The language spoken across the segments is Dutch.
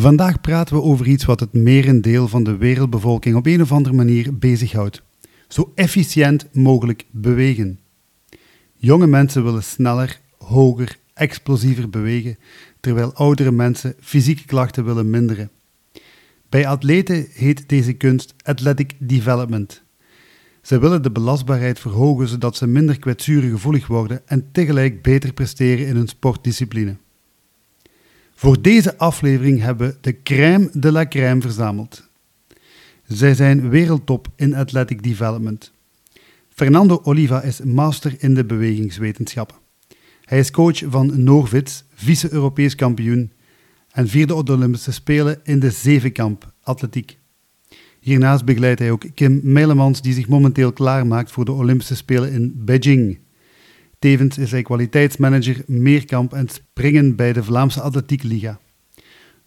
Vandaag praten we over iets wat het merendeel van de wereldbevolking op een of andere manier bezighoudt. Zo efficiënt mogelijk bewegen. Jonge mensen willen sneller, hoger, explosiever bewegen, terwijl oudere mensen fysieke klachten willen minderen. Bij atleten heet deze kunst athletic development. Ze willen de belastbaarheid verhogen zodat ze minder kwetsurengevoelig worden en tegelijk beter presteren in hun sportdiscipline. Voor deze aflevering hebben we de crème de la crème verzameld. Zij zijn wereldtop in athletic development. Fernando Oliva is master in de bewegingswetenschappen. Hij is coach van Norvits, vice-Europees kampioen en vierde op de Olympische Spelen in de zevenkamp atletiek. Hiernaast begeleidt hij ook Kim Meilemans, die zich momenteel klaarmaakt voor de Olympische Spelen in Beijing. Tevens is hij kwaliteitsmanager meerkamp en springen bij de Vlaamse Atletiek Liga.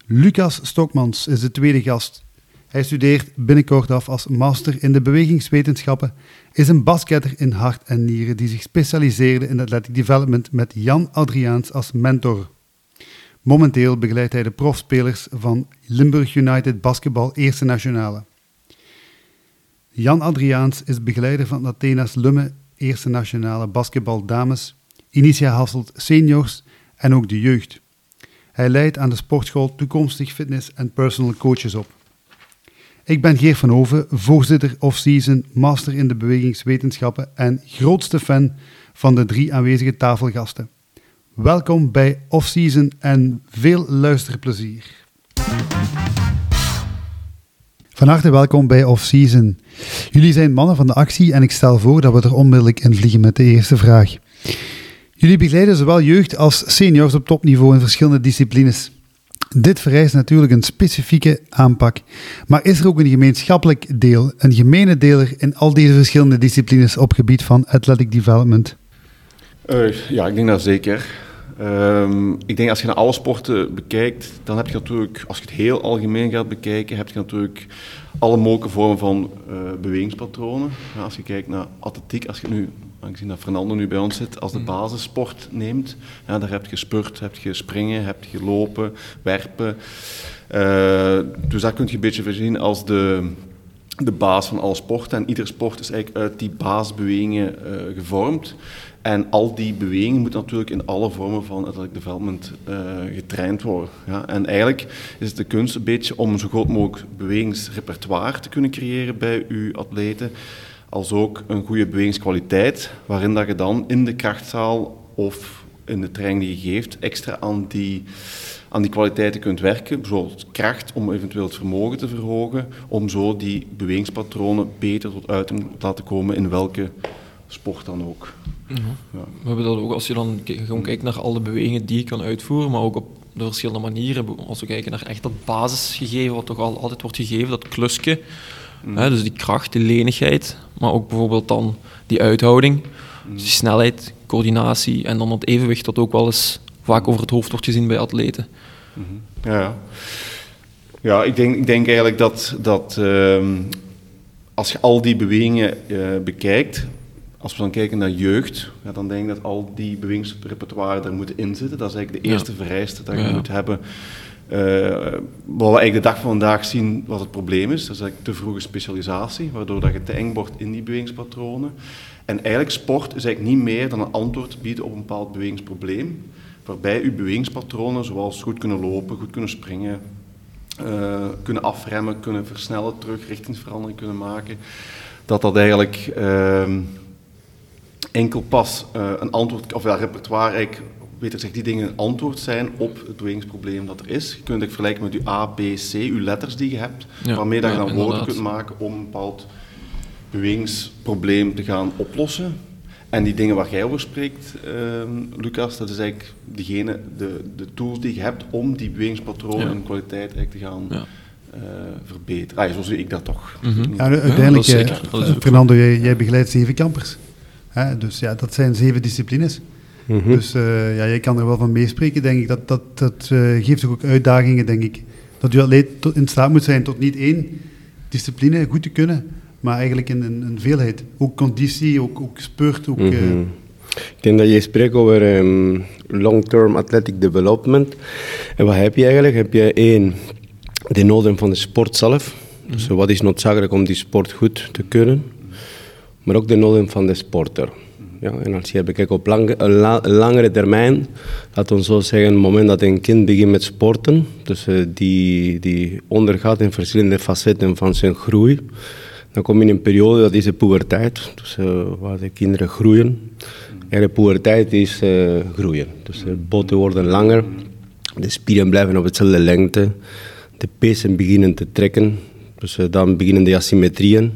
Lucas Stokmans is de tweede gast. Hij studeert binnenkort af als master in de bewegingswetenschappen, is een basketter in hart en nieren die zich specialiseerde in athletic development met Jan Adriaans als mentor. Momenteel begeleidt hij de profspelers van Limburg United Basketbal Eerste Nationale. Jan Adriaans is begeleider van Athena's Lumme Eerste Nationale Basketbal Dames, Initia Hasselt Seniors en ook de jeugd. Hij leidt aan de sportschool toekomstig fitness- en personal coaches op. Ik ben Geert van Oven, voorzitter off-season, master in de bewegingswetenschappen en grootste fan van de drie aanwezige tafelgasten. Welkom bij off-season en veel luisterplezier. Van harte welkom bij Off-Season. Jullie zijn mannen van de actie en ik stel voor dat we er onmiddellijk in vliegen met de eerste vraag. Jullie begeleiden zowel jeugd als seniors op topniveau in verschillende disciplines. Dit vereist natuurlijk een specifieke aanpak. Maar is er ook een gemeenschappelijk deel, een gemene deler in al deze verschillende disciplines op gebied van athletic development? Uh, ja, ik denk dat zeker. Um, ik denk als je naar alle sporten bekijkt, dan heb je natuurlijk, als je het heel algemeen gaat bekijken, heb je natuurlijk alle mogelijke vormen van uh, bewegingspatronen. Ja, als je kijkt naar atletiek, als je nu, aangezien dat Fernando nu bij ons zit, als de mm. basissport neemt, ja, daar heb je spurt, heb je springen, heb je lopen, werpen. Uh, dus dat kun je een beetje voorzien als de, de baas van alle sporten. En iedere sport is eigenlijk uit die basisbewegingen uh, gevormd. En al die bewegingen moeten natuurlijk in alle vormen van athletic development uh, getraind worden. Ja. En eigenlijk is het de kunst een beetje om zo groot mogelijk bewegingsrepertoire te kunnen creëren bij uw atleten, als ook een goede bewegingskwaliteit, waarin dat je dan in de krachtzaal of in de training die je geeft, extra aan die, aan die kwaliteiten kunt werken. Bijvoorbeeld kracht om eventueel het vermogen te verhogen, om zo die bewegingspatronen beter tot uiting te laten komen in welke sport dan ook. Mhm. Ja. We hebben dat ook, als je dan gewoon kijkt naar alle bewegingen die je kan uitvoeren, maar ook op de verschillende manieren, als we kijken naar echt dat basisgegeven, wat toch al, altijd wordt gegeven, dat klusje, mm. hè, dus die kracht, die lenigheid, maar ook bijvoorbeeld dan die uithouding, mm. dus die snelheid, coördinatie en dan het evenwicht dat ook wel eens vaak over het hoofd wordt gezien bij atleten. Mm -hmm. Ja, ja. ik, denk, ik denk eigenlijk dat, dat uh, als je al die bewegingen uh, bekijkt, als we dan kijken naar jeugd, ja, dan denk ik dat al die bewegingsrepertoire er moeten inzitten. Dat is eigenlijk de eerste vereiste dat je moet hebben. Uh, wat we eigenlijk de dag van vandaag zien wat het probleem is, dat is eigenlijk te vroege specialisatie, waardoor dat je te eng wordt in die bewegingspatronen. En eigenlijk sport is eigenlijk niet meer dan een antwoord bieden op een bepaald bewegingsprobleem, waarbij uw bewegingspatronen, zoals goed kunnen lopen, goed kunnen springen, uh, kunnen afremmen, kunnen versnellen, terug richtingsverandering kunnen maken, dat dat eigenlijk... Uh, enkel pas uh, een antwoord, of ja, repertoire eigenlijk, beter gezegd, die dingen een antwoord zijn op het bewegingsprobleem dat er is. Je kunt het vergelijken met je A, B, C, je letters die je hebt, waarmee dat je dan woorden kunt maken om een bepaald bewegingsprobleem te gaan oplossen. En die dingen waar jij over spreekt, uh, Lucas, dat is eigenlijk degene, de, de tools die je hebt om die bewegingspatronen en kwaliteit eigenlijk te gaan ja. uh, verbeteren. Ah, zo zie ik dat toch. Mm -hmm. ja, uiteindelijk, ja, uh, Fernando, jij, jij begeleidt zeven kampers. Hè? Dus ja, dat zijn zeven disciplines. Mm -hmm. Dus uh, ja, jij kan er wel van meespreken, denk ik. Dat, dat, dat uh, geeft ook uitdagingen, denk ik. Dat je atleet in staat moet zijn tot niet één discipline goed te kunnen, maar eigenlijk in een, veelheid. Ook conditie, ook, ook spurt. Ook, mm -hmm. uh... Ik denk dat je spreekt over um, long-term athletic development. En wat heb je eigenlijk? Heb je één de noden van de sport zelf. Dus wat is noodzakelijk om die sport goed te kunnen. Maar ook de noden van de sporter. Ja, en als je bekijkt op lang, langere termijn, laten we zo zeggen, het moment dat een kind begint met sporten, dus uh, die, die ondergaat in verschillende facetten van zijn groei, dan kom je in een periode, dat is de puberteit, dus, uh, waar de kinderen groeien. En de puberteit is groeien. Dus de botten worden langer, de spieren blijven op hetzelfde lengte, de pezen beginnen te trekken, dus dan beginnen de asymmetrieën.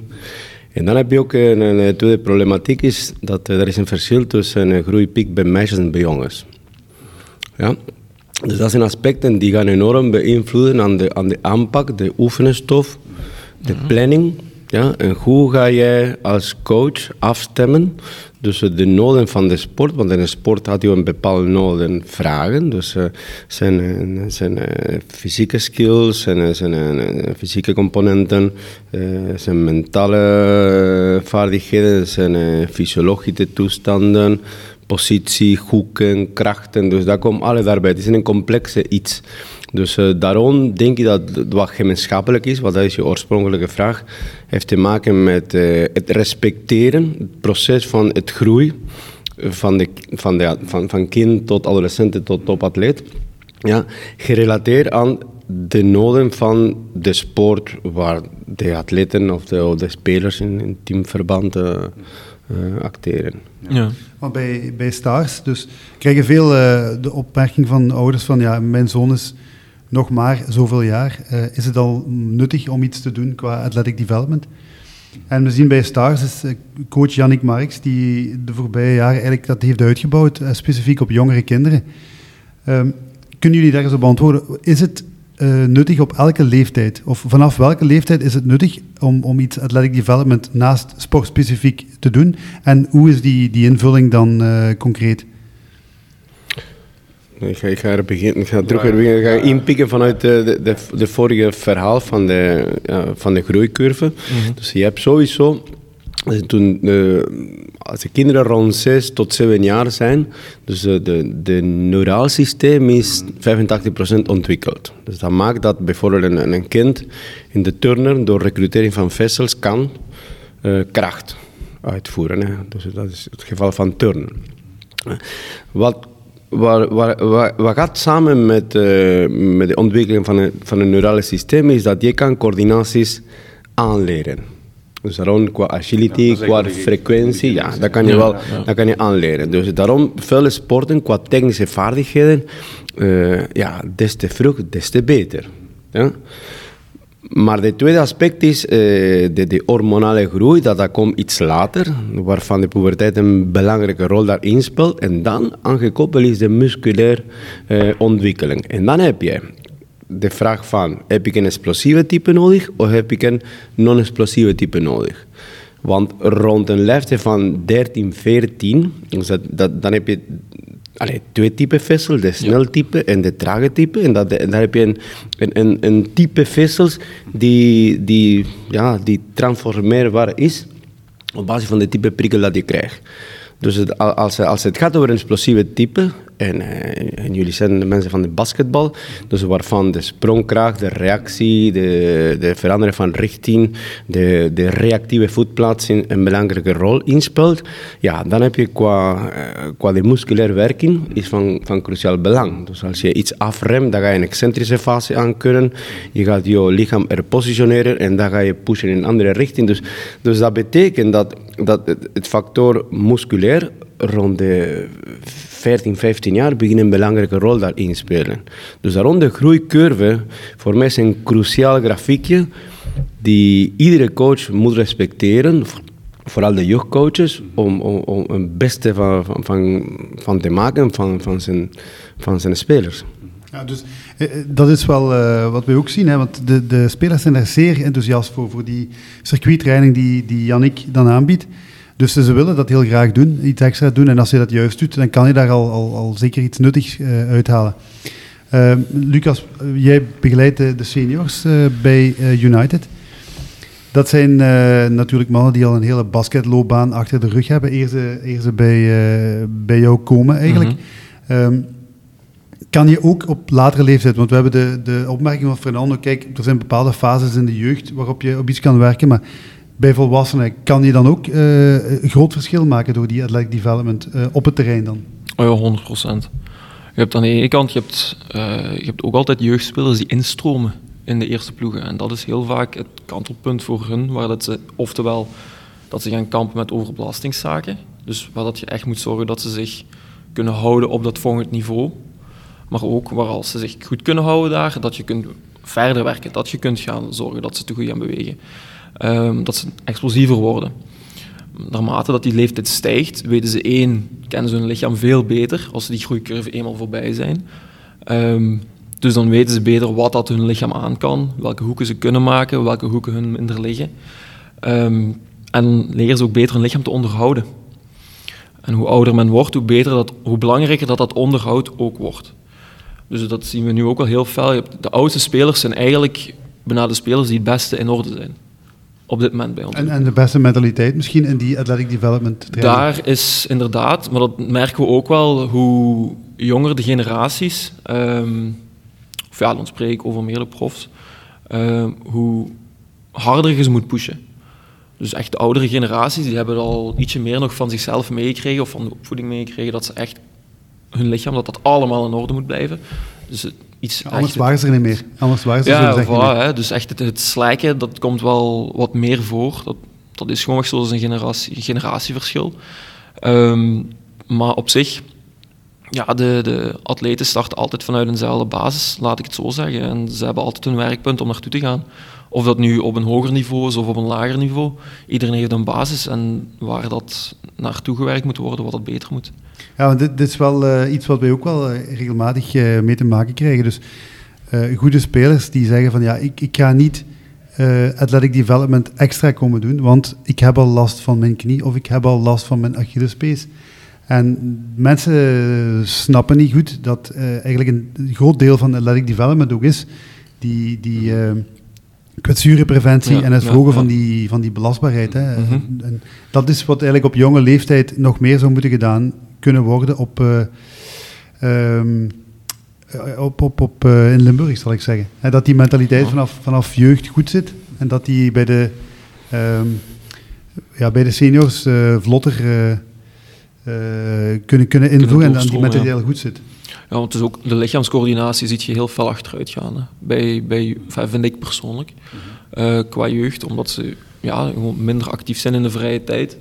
En dan heb je ook een, een tweede problematiek, is dat er is een verschil tussen een groeipiek bij meisjes en bij jongens. Ja? Dus dat zijn aspecten die gaan enorm beïnvloeden aan de, aan de aanpak, de oefenstof, de planning. Ja? En hoe ga jij als coach afstemmen tussen de noden van de sport, want in de sport had je een bepaalde noden vragen. Dus uh, zijn, zijn uh, fysieke skills, zijn, zijn fysieke componenten, zijn mentale vaardigheden, zijn fysiologische toestanden, positie, hoeken, krachten. Dus dat komt alle daarbij. Het is een complexe iets. Dus uh, daarom denk ik dat wat gemeenschappelijk is, wat dat is je oorspronkelijke vraag, heeft te maken met uh, het respecteren, het proces van het groei van, de, van, de, van, van kind tot adolescent tot topatleet. Ja, gerelateerd aan de noden van de sport waar de atleten of de, of de spelers in, in teamverband uh, acteren. Ja. Maar bij, bij Stars, dus krijgen veel de opmerking van ouders van ja, mijn zoon is nog maar zoveel jaar, uh, is het al nuttig om iets te doen qua athletic development. En we zien bij Stars is uh, coach Yannick Marks, die de voorbije jaren eigenlijk dat heeft uitgebouwd, uh, specifiek op jongere kinderen. Um, kunnen jullie daar eens op antwoorden? Is het nuttig op elke leeftijd? Of vanaf welke leeftijd is het nuttig om, om iets athletic development naast sportspecifiek te doen? En hoe is die, die invulling dan concreet? Ik ga, ik ga er beginnen, ik ga terug beginnen, ik ga inpikken vanuit de, de, de, vorige verhaal van de, uh, van de groeicurve. Mm Dus je hebt sowieso, toen, uh, als de kinderen rond 6 tot 7 jaar zijn, dus de, de, de neuraal systeem is 85% ontwikkeld. Dus dat maakt dat bijvoorbeeld een, een kind in de turner door recrutering van vessels kan uh, kracht uitvoeren. Hè. Dus dat is het geval van turnen. Wat Waar, waar, waar, wat gaat samen met, uh, met de ontwikkeling van een, van een neurale systeem is dat je kan coördinaties aanleren. Dus daarom qua agility, ja, qua frequentie, ja, dat kan je wel ja, Dat kan je aanleren. Dus daarom veel sporten qua technische vaardigheden, uh, ja, des te vroeg, des te beter. Ja? Maar het tweede aspect is uh, de, de, hormonale groei, dat, dat komt iets later, waarvan de puberteit een belangrijke rol daarin speelt. En dan aangekoppeld is de musculaire uh, ontwikkeling. En dan heb je de vraag van, heb ik een explosieve type nodig of heb ik een non-explosieve type nodig? Want rond een leeftijd van 13, 14, dus dat, dan heb je Allee, twee typen vessels, de sneltype en de trage type. En, dat, en daar heb je een, een, een, type vessels die, die, ja, die transformeerbaar is op basis van de type prikkel dat je krijgt. Dus het, als, als het gaat over een explosieve type, en, eh, en, jullie zijn de mensen van de basketbal, dus waarvan de sprongkracht, de reactie, de, de verandering van richting, de, de reactieve voetplaatsing een belangrijke rol inspeelt, ja, dan heb je qua, eh, qua de musculaire werking is van, van cruciaal belang. Dus als je iets afremt, dan ga je een excentrische fase aan kunnen, je gaat je lichaam er positioneren en dan ga je pushen in een andere richting. Dus, dus dat betekent dat, dat het factor musculair rond de 14, 15 jaar beginnen een belangrijke rol daarin spelen. Dus daarom de groeicurve voor mij is een cruciaal grafiekje die iedere coach moet respecteren, vooral de jeugdcoaches, om, om, om het beste van, van, van, te maken van, van, zijn, van zijn spelers. Dus eh, eh, dat is wel uh, wat we ook zien, hè, want de, de spelers zijn er zeer enthousiast voor, voor die circuittraining die, die Yannick dan aanbiedt. Dus ze willen dat heel graag doen, iets extra doen. En als je dat juist doet, dan kan je daar al, al, al zeker iets nuttigs uh, uithalen. Uh, Lucas, jij begeleidt de, de seniors uh, bij United. Dat zijn natuurlijk mannen die al een hele basketloopbaan achter de rug hebben, eer ze, eer ze bij, bij jou komen eigenlijk. Mm -hmm. um, kan je ook op latere leeftijd, want we hebben de, de opmerking van Fernando, kijk, er zijn bepaalde fases in de jeugd waarop je op iets kan werken, maar bij volwassenen kan je dan ook uh, groot verschil maken door die athletic development uh, op het terrein dan? Oh ja, 100 procent. Je hebt aan de ene kant, je hebt, uh, je hebt ook altijd jeugdspelers die instromen in de eerste ploegen. En dat is heel vaak het kantelpunt voor hun, waar dat ze oftewel dat ze gaan kampen met overbelastingszaken. Dus waar dat je echt moet zorgen dat ze zich kunnen houden op dat volgend niveau. Maar ook waar als ze zich goed kunnen houden daar, dat je kunt verder werken. Dat je kunt gaan zorgen dat ze te goed gaan bewegen. Um, dat ze explosiever worden. Naarmate dat die leeftijd stijgt, weten ze één, kennen ze hun lichaam veel beter als ze die groeicurve eenmaal voorbij zijn. Um, dus dan weten ze beter wat dat hun lichaam aan kan, welke hoeken ze kunnen maken, welke hoeken hun minder liggen. Um, en leren ze ook beter hun lichaam te onderhouden. En hoe ouder men wordt, hoe, beter dat, hoe belangrijker dat dat onderhoud ook wordt. Dus dat zien we nu ook wel heel fel. De oudste spelers zijn eigenlijk bijna spelers die het beste in orde zijn. Op dit moment bij ons. En, en de beste mentaliteit misschien in die athletic development training? Daar is inderdaad, maar dat merken we ook wel, hoe jonger de generaties, um, of ja, dan spreek ik over meerdere profs, um, hoe harder je ze moet pushen. Dus echt de oudere generaties, die hebben al ietsje meer nog van zichzelf meegekregen of van de opvoeding meegekregen, dat ze echt hun lichaam, dat dat allemaal in orde moet blijven. Dus iets ja, anders waren ze er niet meer. Anders waren ze ja, er voilà, hè, dus echt het, het slijken, dat komt wel wat meer voor. Dat, dat is gewoon echt zoals een generatie, generatieverschil. Um, maar op zich, ja, de, de atleten starten altijd vanuit eenzelfde basis, laat ik het zo zeggen. En ze hebben altijd een werkpunt om naartoe te gaan. Of dat nu op een hoger niveau is of op een lager niveau. Iedereen heeft een basis en waar dat naartoe gewerkt moet worden, wat dat beter moet. Ja, want dit, dit is wel uh, iets wat wij ook wel uh, regelmatig uh, mee te maken krijgen. Dus goede spelers die zeggen van ja, ik, ik ga niet athletic development extra komen doen, want ik heb al last van mijn knie of ik heb al last van mijn Achillespees. En mensen snappen niet goed dat eigenlijk een groot deel van athletic development ook is die, die kwetsurenpreventie en het verhogen van, die, van die belastbaarheid. Hè. Mhm. en dat is wat eigenlijk op jonge leeftijd nog meer zou moeten gedaan kunnen worden op, uh, um, op, op, op uh, in Limburg, zal ik zeggen. Hè, dat die mentaliteit vanaf, vanaf jeugd goed zit en dat die bij de, um, ja, bij de seniors uh, vlotter kunnen, kunnen invoeren en dat die mentaliteit ja. goed zit. Ja, want het is ook, de lichaamscoördinatie ziet je heel veel achteruit gaan. Hè. Bij, bij, vind ik persoonlijk. uh, qua jeugd, omdat ze ja, gewoon minder actief zijn in de vrije tijd.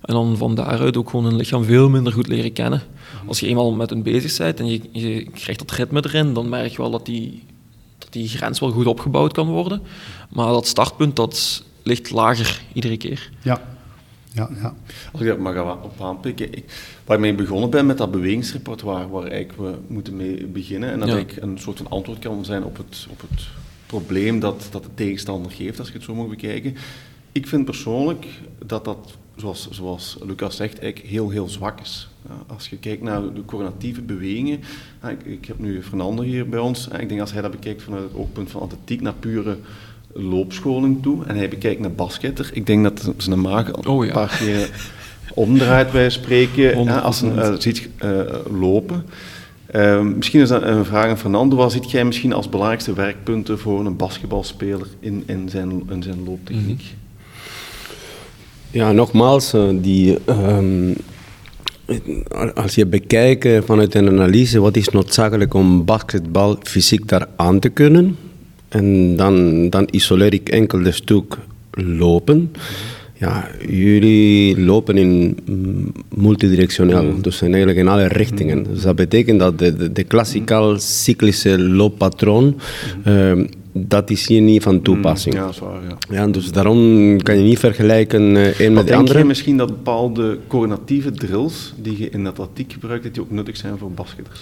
En dan van daaruit ook gewoon hun lichaam veel minder goed leren kennen. Als je eenmaal met hun bezig bent en je, je krijgt dat ritme erin, dan merk je wel dat die, dat die grens wel goed opgebouwd kan worden. Maar dat startpunt dat ligt lager iedere keer. Ja. Ja, ja. Als ik dat mag op aanpikken. Ik, waar ik mee begonnen ben met dat bewegingsrepertoire, waar eigenlijk we moeten mee beginnen. En dat ik een soort van antwoord kan zijn op het, op het probleem dat, dat de tegenstander geeft, als ik het zo mag bekijken. Ik vind persoonlijk dat dat, zoals, zoals Lucas zegt, eigenlijk heel, heel zwak is. Als je kijkt naar de coördinatieve bewegingen, ik, ik heb nu Fernando hier bij ons, ik denk als hij dat bekijkt vanuit het oogpunt van atletiek naar pure loopscholing toe en hij bekijkt naar basketter, ik denk dat zijn maag oh, een paar keer omdraait bij spreken als hij uh, ziet uh, lopen. Uh, misschien is dat een vraag aan Fernando. Wat ziet jij misschien als belangrijkste werkpunten voor een basketbalspeler in, in, zijn, in zijn looptechniek? Mhm. Ja, nogmaals, uh, die, um, als je bekijkt vanuit een analyse wat is noodzakelijk om basketbal fysiek daar aan te kunnen, en dan, dan isoleer ik enkel de stuk lopen. Ja, jullie lopen in multidirectioneel, mm. dus eigenlijk in alle richtingen. Mm. Dus dat betekent dat de, de, de klassieke cyclische looppatroon, mm. uh, dat is hier niet van toepassing. Ja, dat is waar, ja. ja. Dus daarom kan je niet vergelijken uh, een met de andere. Denk je misschien dat bepaalde coördinatieve drills die je in atletiek gebruikt, dat die ook nuttig zijn voor basketters?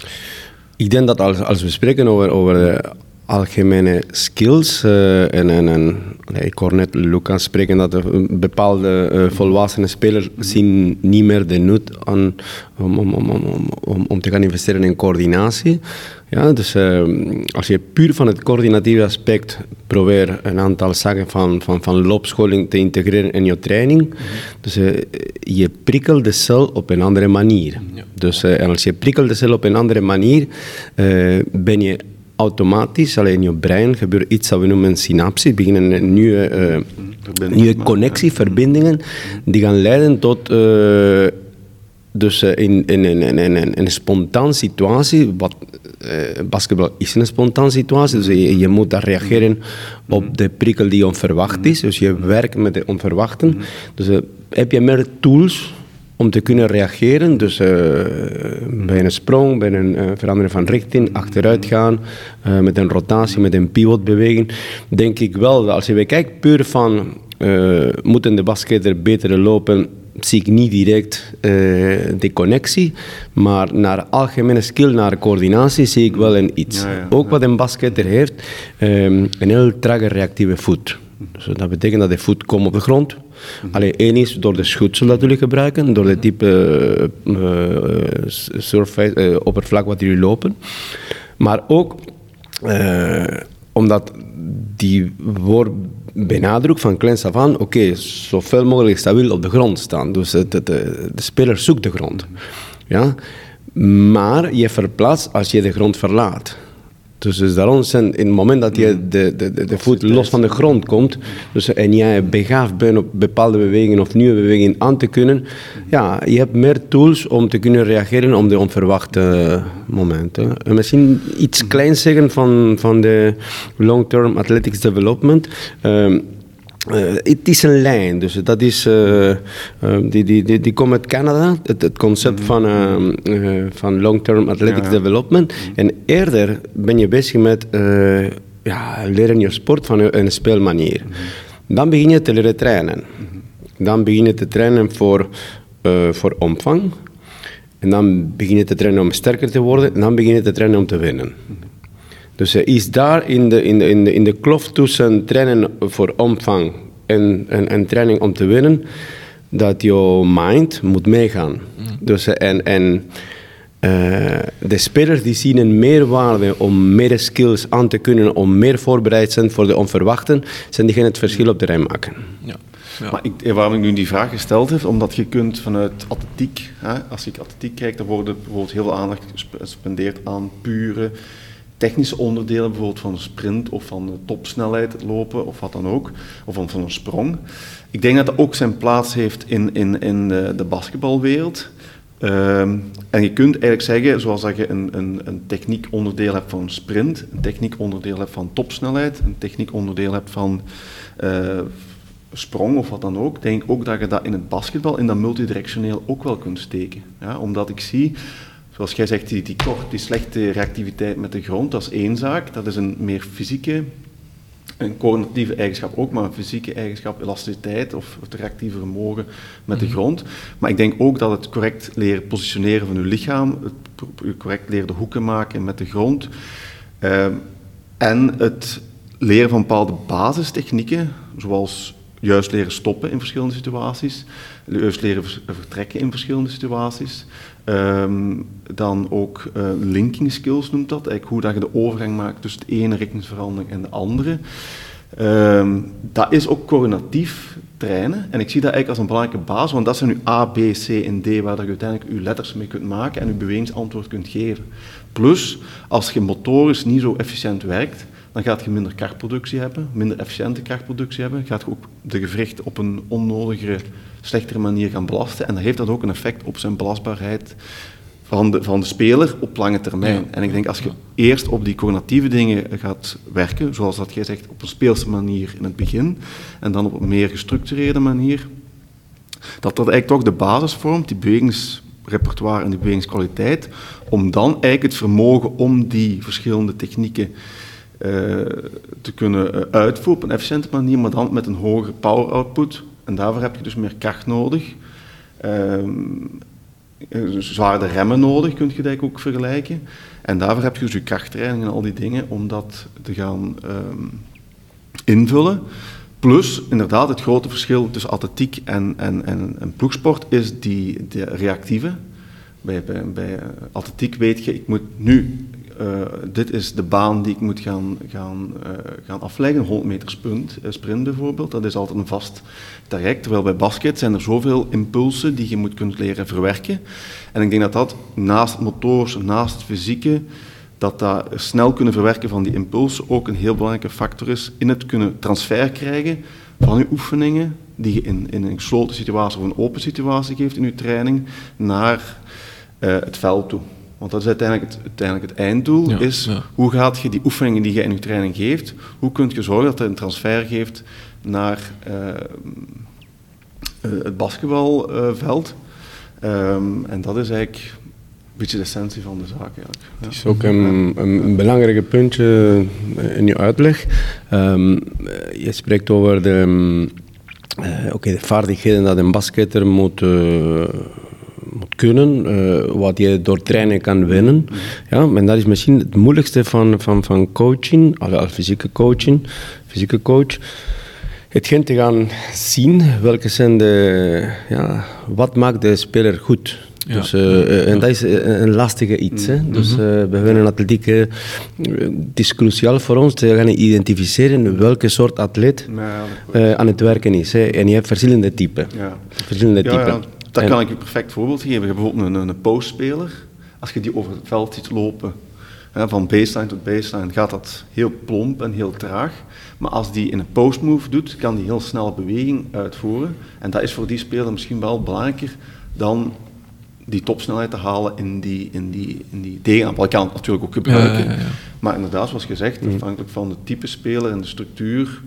Ik denk dat als, als we spreken over, over algemene skills uh, en, en, en ik hoor net Lucas spreken dat er bepaalde uh, volwassenen spelers zien niet meer de nut aan, om, om, om, om, om te gaan investeren in coördinatie. Ja, dus uh, als je puur van het coördinatieve aspect probeert een aantal zaken van, van, van loopscholing te integreren in je training, mm -hmm. dus uh, je prikkelt de cel op een andere manier. Ja. Dus uh, en als je prikkelt de cel op een andere manier, ben je automatisch, alleen in je brein gebeurt iets dat we noemen synapsie, beginnen nieuwe, uh, nieuwe connectieverbindingen, die gaan leiden tot uh, dus uh, in, in, in, in, in, een spontaan situatie, wat basketbal is een spontaan situatie, dus je, je, moet daar reageren op de prikkel die onverwacht is, dus je werkt met de onverwachten. Dus heb je meer tools om te kunnen reageren. Dus uh, bij een sprong, bij een uh, verandering van richting, achteruit gaan, uh, met een rotatie, met een pivotbeweging, denk ik wel dat als je kijkt puur van moeten de basketter beter lopen, zie ik niet direct de connectie, maar naar algemene skill, naar coördinatie, zie ik wel een iets. Ja, ja, Ook wat een basketter heeft, um, een heel trage reactieve voet. Dus dat betekent dat de voet komt op de grond. Alleen één is door de schutsel dat jullie gebruiken, door de type uh, surface, uh, oppervlak wat jullie lopen. Maar ook omdat die wordt benadrukt van kleins af aan, oké, okay, zoveel mogelijk stabiel op de grond staan. Dus de, de speler zoekt de grond. Ja? Maar je verplaatst als je de grond verlaat. Dus, dus daarom zijn in het moment dat je mm. de, de, de, voet los van de grond komt dus, en jij begaafd bent op bepaalde bewegingen of nieuwe bewegingen aan te kunnen, ja, je hebt meer tools om te kunnen reageren op de onverwachte momenten. En misschien iets mm. kleins zeggen van, van de long-term athletics development. Um, uh, het is een lijn, dus dat is, uh, uh, die, die, die, die komt uit Canada, het, het concept van, van long-term athletics development. En eerder ben je bezig met ja, leren je sport van een, een speelmanier. Dan begin je te leren trainen. Dan begin je te trainen voor, voor omvang. En dan begin je te trainen om sterker te worden. En dan begin je te trainen om te winnen. Dus er is daar in de, in de, in de, in de kloof tussen trainen voor omvang en, en, en training om te winnen, dat je mind moet meegaan. Mm. Dus, en en uh, de spelers die zien een meerwaarde om meer skills aan te kunnen, om meer voorbereid zijn voor de onverwachten, zijn die gaan het verschil op de rij maken. Ja. Ja. Maar ik, waarom ik nu die vraag gesteld heb, omdat je kunt vanuit atletiek, hè, als je atletiek kijkt, dan wordt bijvoorbeeld heel veel aandacht gespendeerd aan pure technische onderdelen, bijvoorbeeld van een sprint of van de topsnelheid lopen of wat dan ook, of van, een sprong. Ik denk dat dat ook zijn plaats heeft in, in, in de, de basketbalwereld. Um, en je kunt eigenlijk zeggen, zoals dat je een, een, een techniek onderdeel hebt van een sprint, een techniek onderdeel hebt van topsnelheid, een techniek onderdeel hebt van uh, sprong of wat dan ook, denk ik ook dat je dat in het basketbal, in dat multidirectioneel ook wel kunt steken. Ja, omdat ik zie zoals jij zegt, die, die kort, die slechte reactiviteit met de grond, dat is één zaak. Dat is een meer fysieke, een coördinatieve eigenschap ook, maar een fysieke eigenschap, elasticiteit of het reactieve vermogen met de mhm. grond. Maar ik denk ook dat het correct leren positioneren van je lichaam, het correct leren de hoeken maken met de grond, ehm, en het leren van bepaalde basistechnieken, zoals juist leren stoppen in verschillende situaties, juist leren vertrekken in verschillende situaties, Um, dan ook uh, linking skills noemt dat, eigenlijk hoe dat je de overgang maakt tussen de ene richtingsverandering en de andere. Um, dat is ook coördinatief trainen en ik zie dat eigenlijk als een belangrijke basis, want dat zijn nu A, B, C en D waar je uiteindelijk je letters mee kunt maken en je bewegingsantwoord kunt geven. Plus, als je motorisch niet zo efficiënt werkt, dan gaat je minder krachtproductie hebben, minder efficiënte krachtproductie hebben, gaat je ook de gewrichten op een onnodigere slechtere manier gaan belasten. En dan heeft dat ook een effect op zijn belastbaarheid van de, van de speler op lange termijn. En ik denk als je eerst op die cognitieve dingen gaat werken, zoals dat jij zegt, op een speelse manier in het begin, en dan op een meer gestructureerde manier, dat dat eigenlijk toch de basis vormt, die bewegingsrepertoire en die bewegingskwaliteit, om dan eigenlijk het vermogen om die verschillende technieken uh, te kunnen uh, uitvoeren op een efficiënte manier, maar dan met een hogere power output, en daarvoor heb je dus meer kracht nodig. Um, remmen nodig, kun je dat ook vergelijken. En daarvoor heb je dus je krachttraining en al die dingen om dat te gaan um, invullen. Plus, inderdaad, het grote verschil tussen atletiek en, en, en, en ploegsport is die, de reactieve. Bij, bij, bij atletiek weet je, ik moet nu uh, dit is de baan die ik moet gaan, gaan, uh, gaan afleggen, 100 meter sprint, sprint bijvoorbeeld. Dat is altijd een vast traject. Terwijl bij basket zijn er zoveel impulsen die je moet kunnen leren verwerken. En ik denk dat dat naast motors, naast het fysieke, dat dat snel kunnen verwerken van die impulsen ook een heel belangrijke factor is in het kunnen transfer krijgen van je oefeningen, die je in, in een gesloten situatie of een open situatie geeft in je training, naar het veld toe. Want dat is uiteindelijk het, uiteindelijk het einddoel, is hoe gaat je die oefeningen die je in je training geeft, hoe kun je zorgen dat het een transfer geeft naar uh, het basketbalveld. Um, en dat is eigenlijk een beetje de essentie van de zaak. Eigenlijk. Het is ook een, een belangrijk puntje in je uitleg. Um, je spreekt over de, uh, okay, de vaardigheden dat een basketter moet... Uh, moet kunnen, uh, wat je door trainen kan winnen. Ja, en dat is misschien het moeilijkste van, van, van coaching, als fysieke coaching, fysieke coach. Hetgeen te gaan zien, welke zijn de, ja, wat maakt de speler goed. Ja. Dus, uh, en dat is een lastige iets. Hè? Mm-hmm. Dus uh, bij hun atletiek, uh, het is cruciaal voor ons te gaan identificeren welke soort atleet aan het werken is. Hè? En je hebt verschillende typen. Ja. Verschillende typen. Daar kan ik een perfect voorbeeld geven. Je hebt bijvoorbeeld een, een postspeler. Als je die over het veld ziet lopen, hè, van baseline tot baseline, gaat dat heel plomp en heel traag. Maar als die in een postmove doet, kan die heel snel beweging uitvoeren. En dat is voor die speler misschien wel belangrijker dan die topsnelheid te halen in die, in die, in die tegenaanval. Ik kan het natuurlijk ook gebruiken. Ja, ja, ja. Maar inderdaad, zoals gezegd, mm. afhankelijk van de type speler en de structuur,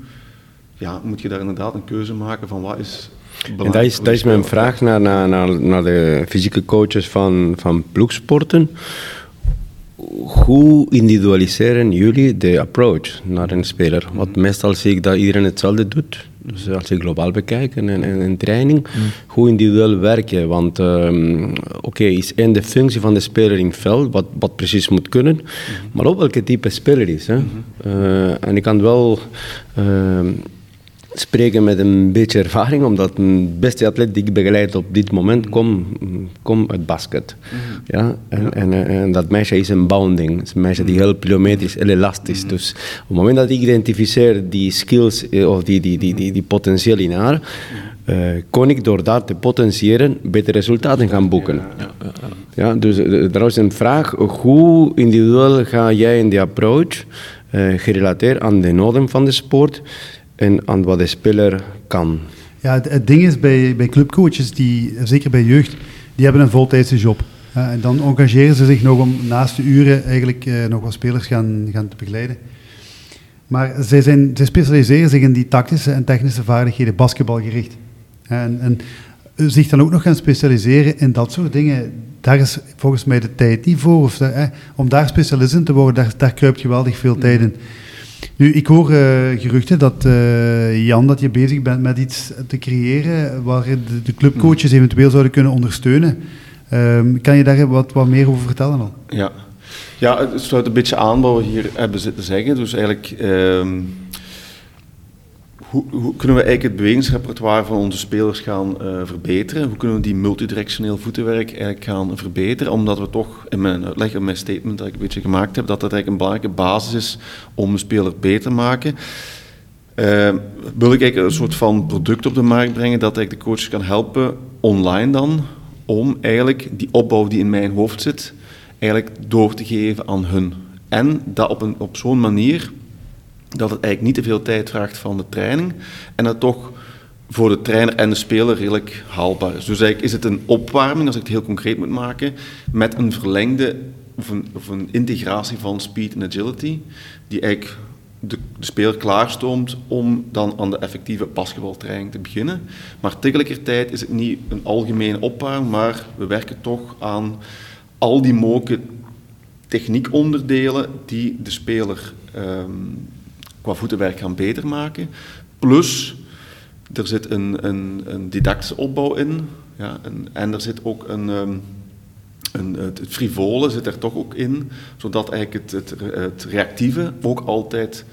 ja, moet je daar inderdaad een keuze maken van wat is en dat is, dat is mijn vraag naar, naar, naar, naar de fysieke coaches van, van ploegsporten. Hoe individualiseren jullie de approach naar een speler? Want meestal zie ik dat iedereen hetzelfde doet. Dus als je globaal bekijkt en een training, mm. hoe individueel werk je? Want um, oké, okay, is één de functie van de speler in het veld, wat, wat precies moet kunnen, mm. maar ook welke type speler is. Hè? Mm-hmm. Uh, en ik kan wel. Uh, spreken met een beetje ervaring, omdat een beste atleet die ik begeleid op dit moment komt kom uit basket. Mhm. Ja? En, En, en, dat meisje is een bounding. Het is een meisje die heel plyometrisch, heel elastisch. Mm Dus op het moment dat ik identificeer die skills eh, of die, die, die, die, die potentieel in haar, uh, kon ik door dat te potentiëren betere resultaten gaan boeken. Ja, ja, ja. dus uh, er is een vraag, hoe individueel ga jij in die approach uh, gerelateerd aan de noden van de sport en aan wat de speler kan. Ja, het, ding is bij, bij clubcoaches, die, zeker bij jeugd, die hebben een voltijdse job. Uh, en dan engageren ze zich nog om naast de uren eigenlijk uh, nog wat spelers gaan, gaan te begeleiden. Maar zij, zijn, zij specialiseren zich in die tactische en technische vaardigheden, basketbalgericht. En, en zich dan ook nog gaan specialiseren in dat soort dingen, daar is volgens mij de tijd niet voor. Of, eh, om daar specialist in te worden, daar, daar kruipt geweldig veel tijd in. Nu, ik hoor uh, geruchten dat uh, Jan, dat je bezig bent met iets te creëren waar de, de clubcoaches eventueel zouden kunnen ondersteunen. Um, kan je daar wat, wat meer over vertellen al? Ja. ja, het sluit een beetje aan wat we hier hebben zitten zeggen. Dus eigenlijk... Um, hoe, kunnen we eigenlijk het bewegingsrepertoire van onze spelers gaan uh, verbeteren? Hoe kunnen we die multidirectioneel voetenwerk eigenlijk gaan verbeteren? Omdat we toch, in mijn uitleg, in mijn statement dat ik een beetje gemaakt heb, dat dat eigenlijk een belangrijke basis is om een speler beter te maken. Uh, wil ik eigenlijk een soort van product op de markt brengen dat eigenlijk de coach kan helpen, online dan, om eigenlijk die opbouw die in mijn hoofd zit, eigenlijk door te geven aan hun. En dat op, een, op zo'n manier dat het eigenlijk niet te veel tijd vraagt van de training en dat toch voor de trainer en de speler redelijk haalbaar is. Dus eigenlijk is het een opwarming, als ik het heel concreet moet maken, met een verlengde of een, integratie van speed en agility, die eigenlijk de, de speler klaarstoomt om dan aan de effectieve basketbaltraining te beginnen. Maar tegelijkertijd is het niet een algemene opwarming, maar we werken toch aan al die mogelijke techniekonderdelen die de speler um, qua voetenwerk gaan beter maken. Plus, er zit een, een, een didactische opbouw in. Ja, en, en er zit ook een, ehm, een, het frivole zit er toch ook in, zodat eigenlijk het, het, het reactieve ook altijd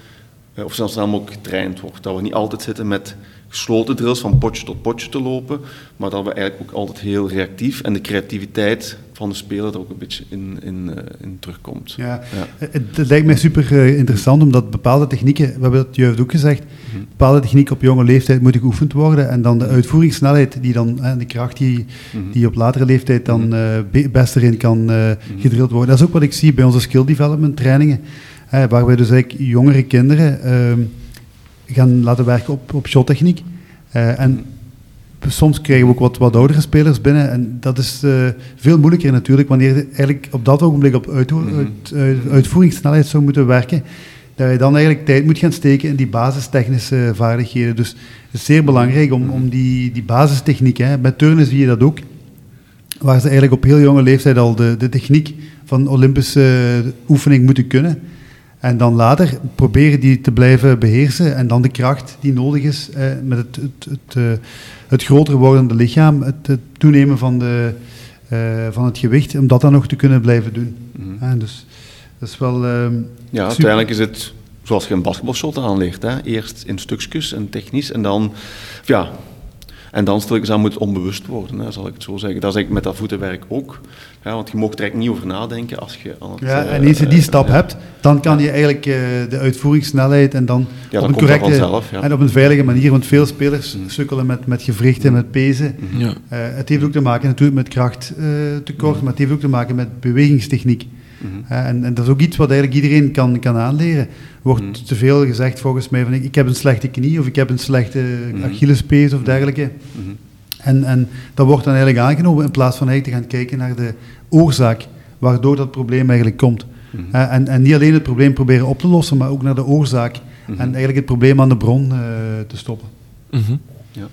eh, of zo snel mogelijk getraind wordt. Dat we niet altijd zitten met gesloten drills van potje tot potje te lopen, maar dat we eigenlijk ook altijd heel reactief en de creativiteit van de speler er ook een beetje in, in, uh, in terugkomt. Ja. Het, het, lijkt mij super uh, interessant, omdat bepaalde technieken, we hebben het juist ook gezegd, mm. bepaalde technieken op jonge leeftijd moeten geoefend worden en dan de uitvoeringssnelheid, die dan, en de kracht die, mm. die op latere leeftijd dan uh, best erin kan mm. gedrild worden. Dat is ook wat ik zie bij onze skill development trainingen, waar wij dus eigenlijk jongere kinderen ehm, gaan laten werken op, op shottechniek. Uh, en soms krijgen we ook wat, wat oudere spelers binnen. En dat is uh, veel moeilijker natuurlijk, wanneer je eigenlijk op dat ogenblik op uit, mhm. uit, uit, uitvoeringssnelheid zou moeten werken. Dat je dan eigenlijk tijd moet gaan steken in die basistechnische vaardigheden. Dus het is zeer belangrijk om, om die, die basistechniek, hè, bij turnen zie je dat ook, waar ze eigenlijk op heel jonge leeftijd al de, de techniek van Olympische oefening moeten kunnen. En dan later proberen die te blijven beheersen en dan de kracht die nodig is eh, met het, het, het, uh, het, groter wordende lichaam, het, toenemen van, de, uh, van het gewicht, om dat dan nog te kunnen blijven doen. Mm -hmm. dus dat is wel. ja, super. uiteindelijk is het zoals je een basketbalshot aanleert. Hè? Eerst in stukjes en technisch en dan ja, en dan stel ik aan moet onbewust worden, hè, zal ik het zo zeggen. Dat is eigenlijk met dat voetenwerk ook. Hè, want je mocht er eigenlijk niet over nadenken als je aan het... Ja, en eens je die stap uh, hebt, dan kan je eigenlijk uh, de uitvoeringssnelheid en dan, ja, op een correcte vanzelf, ja. en op een veilige manier, want veel spelers mm. sukkelen met, met gewrichten, met pezen. Mm. Ja. Uh, het heeft ook te maken natuurlijk met krachttekort, mm. maar het heeft ook te maken met bewegingstechniek. Mm -hmm. en, en, dat is ook iets wat eigenlijk iedereen kan, kan aanleren. Er wordt mm -hmm. te veel gezegd volgens mij van ik, ik, heb een slechte knie of ik heb een slechte mm -hmm. Achillespees of dergelijke. En, en dat wordt dan eigenlijk aangenomen in plaats van eigenlijk te gaan kijken naar de oorzaak waardoor dat probleem eigenlijk komt. Uh, en, en, niet alleen het probleem proberen op te lossen, maar ook naar de oorzaak en eigenlijk het probleem aan de bron uh, te stoppen. Ja.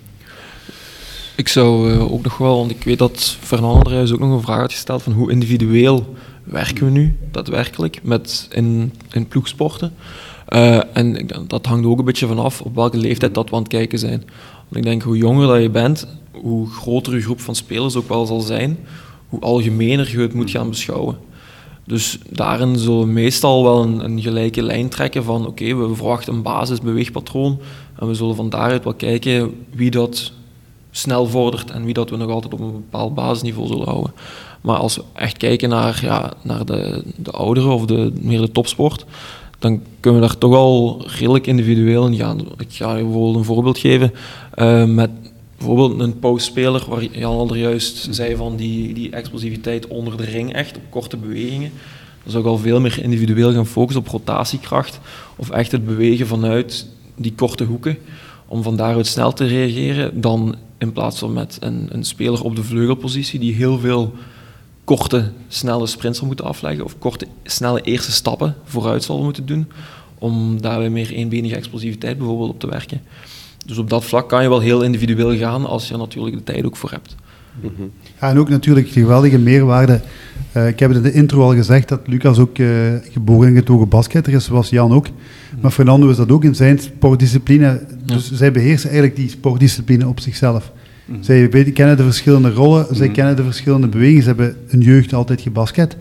Ik zou uh, ook nog wel, want ik weet dat Fernando er ook nog een vraag had gesteld van hoe individueel werken we nu daadwerkelijk met in, in ploegsporten. Uh, en dat hangt ook een beetje vanaf op welke leeftijd dat we aan het kijken zijn. Want ik denk, hoe jonger dat je bent, hoe groter je groep van spelers ook wel zal zijn, hoe algemener je het moet gaan beschouwen. Dus daarin zullen we meestal wel een, een gelijke lijn trekken van oké, okay, we verwachten een basisbeweegpatroon en we zullen van daaruit wel kijken wie dat snel vordert en wie dat we nog altijd op een bepaald basisniveau zullen houden. Maar als we echt kijken naar, ja, naar de, de ouderen of de, meer de topsport, dan kunnen we daar toch al redelijk individueel in gaan. Ik ga je bijvoorbeeld een voorbeeld geven uh, met bijvoorbeeld een postspeler, waar Jan al juist zei van die, die explosiviteit onder de ring, echt op korte bewegingen. Dan zou ik al veel meer individueel gaan focussen op rotatiekracht of echt het bewegen vanuit die korte hoeken om van daaruit snel te reageren, dan in plaats van met een, een speler op de vleugelpositie die heel veel korte, snelle sprints zal moeten afleggen of korte, snelle eerste stappen vooruit zal moeten doen om daar meer eenbenige explosiviteit bijvoorbeeld op te werken. Dus op dat vlak kan je wel heel individueel gaan als je er natuurlijk de tijd ook voor hebt. Mm -hmm. ja, en ook natuurlijk de geweldige meerwaarde. Uh, ik heb het in de intro al gezegd dat Lucas ook uh, geboren en getogen basketter is, zoals Jan ook. Maar Fernando is dat ook in zijn sportdiscipline. Dus ja. zij beheersen eigenlijk die sportdiscipline op zichzelf. Mm. Zij weten, kennen de verschillende rollen, zij kennen de verschillende bewegingen. Ze hebben hun jeugd altijd gebasket.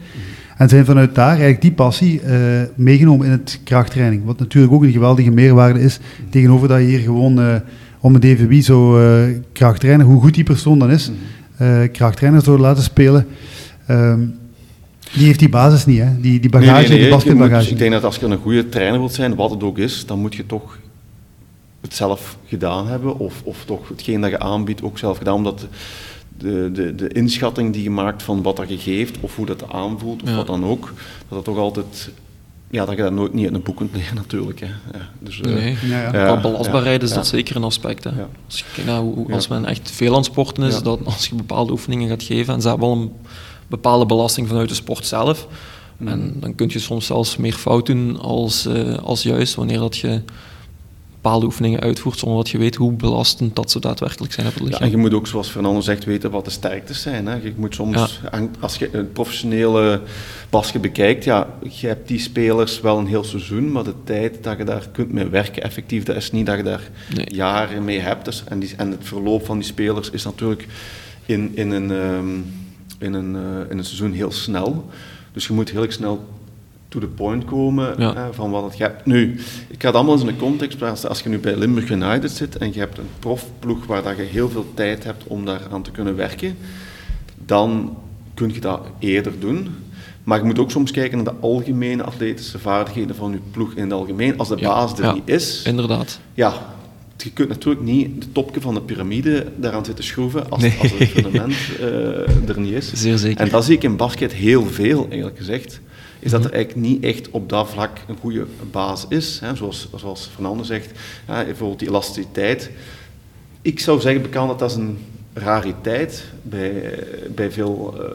En zijn vanuit daar eigenlijk die passie uh, meegenomen in het krachttraining. Wat natuurlijk ook een geweldige meerwaarde is. Tegenover dat je hier gewoon uh, om een DVB zo uh, krachttrainer, hoe goed die persoon dan is, krachttrainer zou laten spelen. Um, die heeft die basis niet, hè? Die, die bagage, nee, nee, nee, die basketbagage. Moet, ik denk dat als je een goede trainer wilt zijn, wat het ook is, dan moet je toch het zelf gedaan hebben. Of, of toch hetgeen dat je aanbiedt ook zelf gedaan. Omdat de, de, de inschatting die je maakt van wat dat je geeft, of hoe dat aanvoelt, of ja. wat dan ook, dat dat toch altijd ja, dat je dat nooit niet uit een boek kunt leren natuurlijk. Hè. Ja, dus, uh, nee, ja, belastbaarheid is dat zeker een aspect. Hè. Als, je kijkt naar hoe, als men echt veel aan het sporten is, dat als je bepaalde oefeningen gaat geven, en ze hebben wel een bepaalde belasting vanuit de sport zelf, mm. en dan kun je soms zelfs meer fout doen als, uh, als juist wanneer dat je bepaalde oefeningen uitvoert zonder dat je weet hoe belastend dat ze daadwerkelijk zijn op het lichaam. Ja, en je moet ook, zoals Fernando zegt, weten wat de sterktes zijn. Hè. Je moet soms, ja. als je een professionele basket bekijkt, ja, je hebt die spelers wel een heel seizoen, maar de tijd dat je daar kunt mee werken, effectief, dat is niet dat je daar nee. jaren mee hebt. Dus, en, die, en het verloop van die spelers is natuurlijk in, in, een, um, in, een, uh, in een seizoen heel snel. Dus je moet heel snel to the point komen ja. van wat het hebt. Nu, ik ga het allemaal eens in de context plaatsen. Als je nu bij Limburg United zit en je hebt een profploeg waar dat je heel veel tijd hebt om daar aan te kunnen werken, dan kun je dat eerder doen. Maar je moet ook soms kijken naar de algemene atletische vaardigheden van je ploeg in het algemeen. Als de baas er niet is... inderdaad. Ja, je kunt natuurlijk niet de topje van de piramide daaraan zitten schroeven als, als het fundament uh, er niet is. Zeer zeker. En dat zie ik in basket heel veel, eigenlijk gezegd. Is dat er mhm. eigenlijk niet echt op dat vlak een goede baas is. Hè? Zoals, zoals Fernando zegt, bijvoorbeeld die elasticiteit. Ik zou zeggen, bekend dat dat is een rariteit bij, bij veel uh,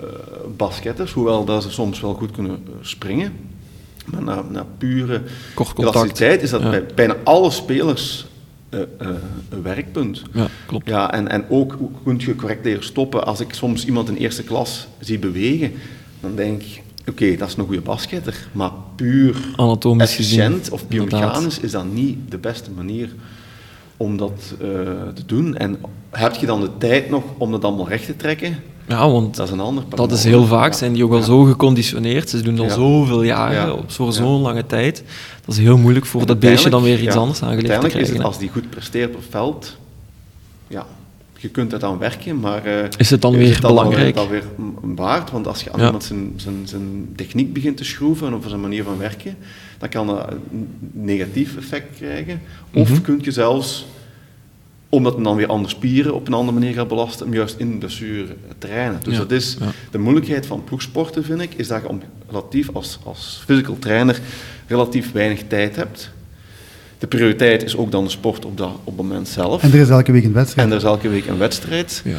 basketters, hoewel dat ze soms wel goed kunnen eh, springen. Maar na, na pure elasticiteit is dat bij bijna alle spelers uh, uh, een werkpunt. Ja, klopt. Ja, en, en ook hoe kun je correct leren stoppen. Als ik soms iemand in eerste klas zie bewegen, dan denk ik, oké, dat is een goede basketter, maar puur Anatomisch efficiënt gezien, of biomechanisch is dat niet de beste manier om dat uh, te doen. En heb je dan de tijd nog om dat allemaal recht te trekken? Ja, want dat is een ander Dat is heel vaak, zijn die ook al zo geconditioneerd. Ze doen al ja. zoveel jaren op voor zo'n lange tijd. Dat is heel moeilijk voor dat beestje dan weer iets anders aangeleerd te krijgen. Uiteindelijk is het, als die goed presteert op veld, ja, je kunt er aan werken, maar... Uh, is het dan weer het dan belangrijk? dan weer waard? Want als je aan iemand zijn, zijn, zijn techniek begint te schroeven of zijn manier van werken, dan kan dat een negatief effect krijgen. Of mm -hmm. kun je zelfs omdat men dan weer andere spieren op een andere manier gaat belasten, om juist in de blessure trainen. Dus Ja, dat is ja. de moeilijkheid van ploegsporten, vind ik, is dat je om relatief als, als physical trainer relatief weinig tijd hebt. De prioriteit is ook dan de sport op dat op het moment zelf. En er is elke week een wedstrijd. En er is elke week een wedstrijd. Ja.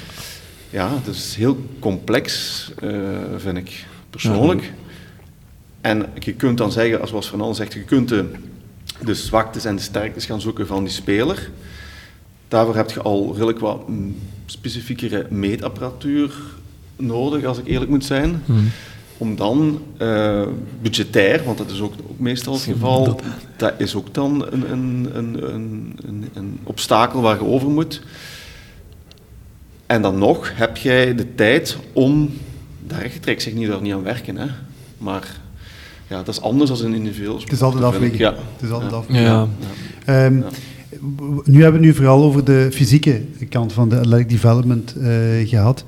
Ja, het is heel complex, eh, vind ik persoonlijk. En je kunt dan zeggen, zoals Van Al zegt, je kunt de, de zwaktes en de sterktes gaan zoeken van die speler. Daarvoor heb je al redelijk wat mm, specifiekere meetapparatuur nodig, als ik eerlijk moet zijn. Mhm. Om dan eh, budgetair, want dat is ook, ook meestal het geval, dat is ook dan een, een, een, een, een, een obstakel waar je over moet. En dan nog heb jij de tijd om daar. Ik zeg niet dat er niet aan werken, hè. maar ja, dat is anders dan een individueel Het is altijd afwegen. Ja. Het is altijd Ja. afwegen. Ja. Ehm, Ja. Nu hebben we het nu vooral over de fysieke kant van de athletic development eh, gehad.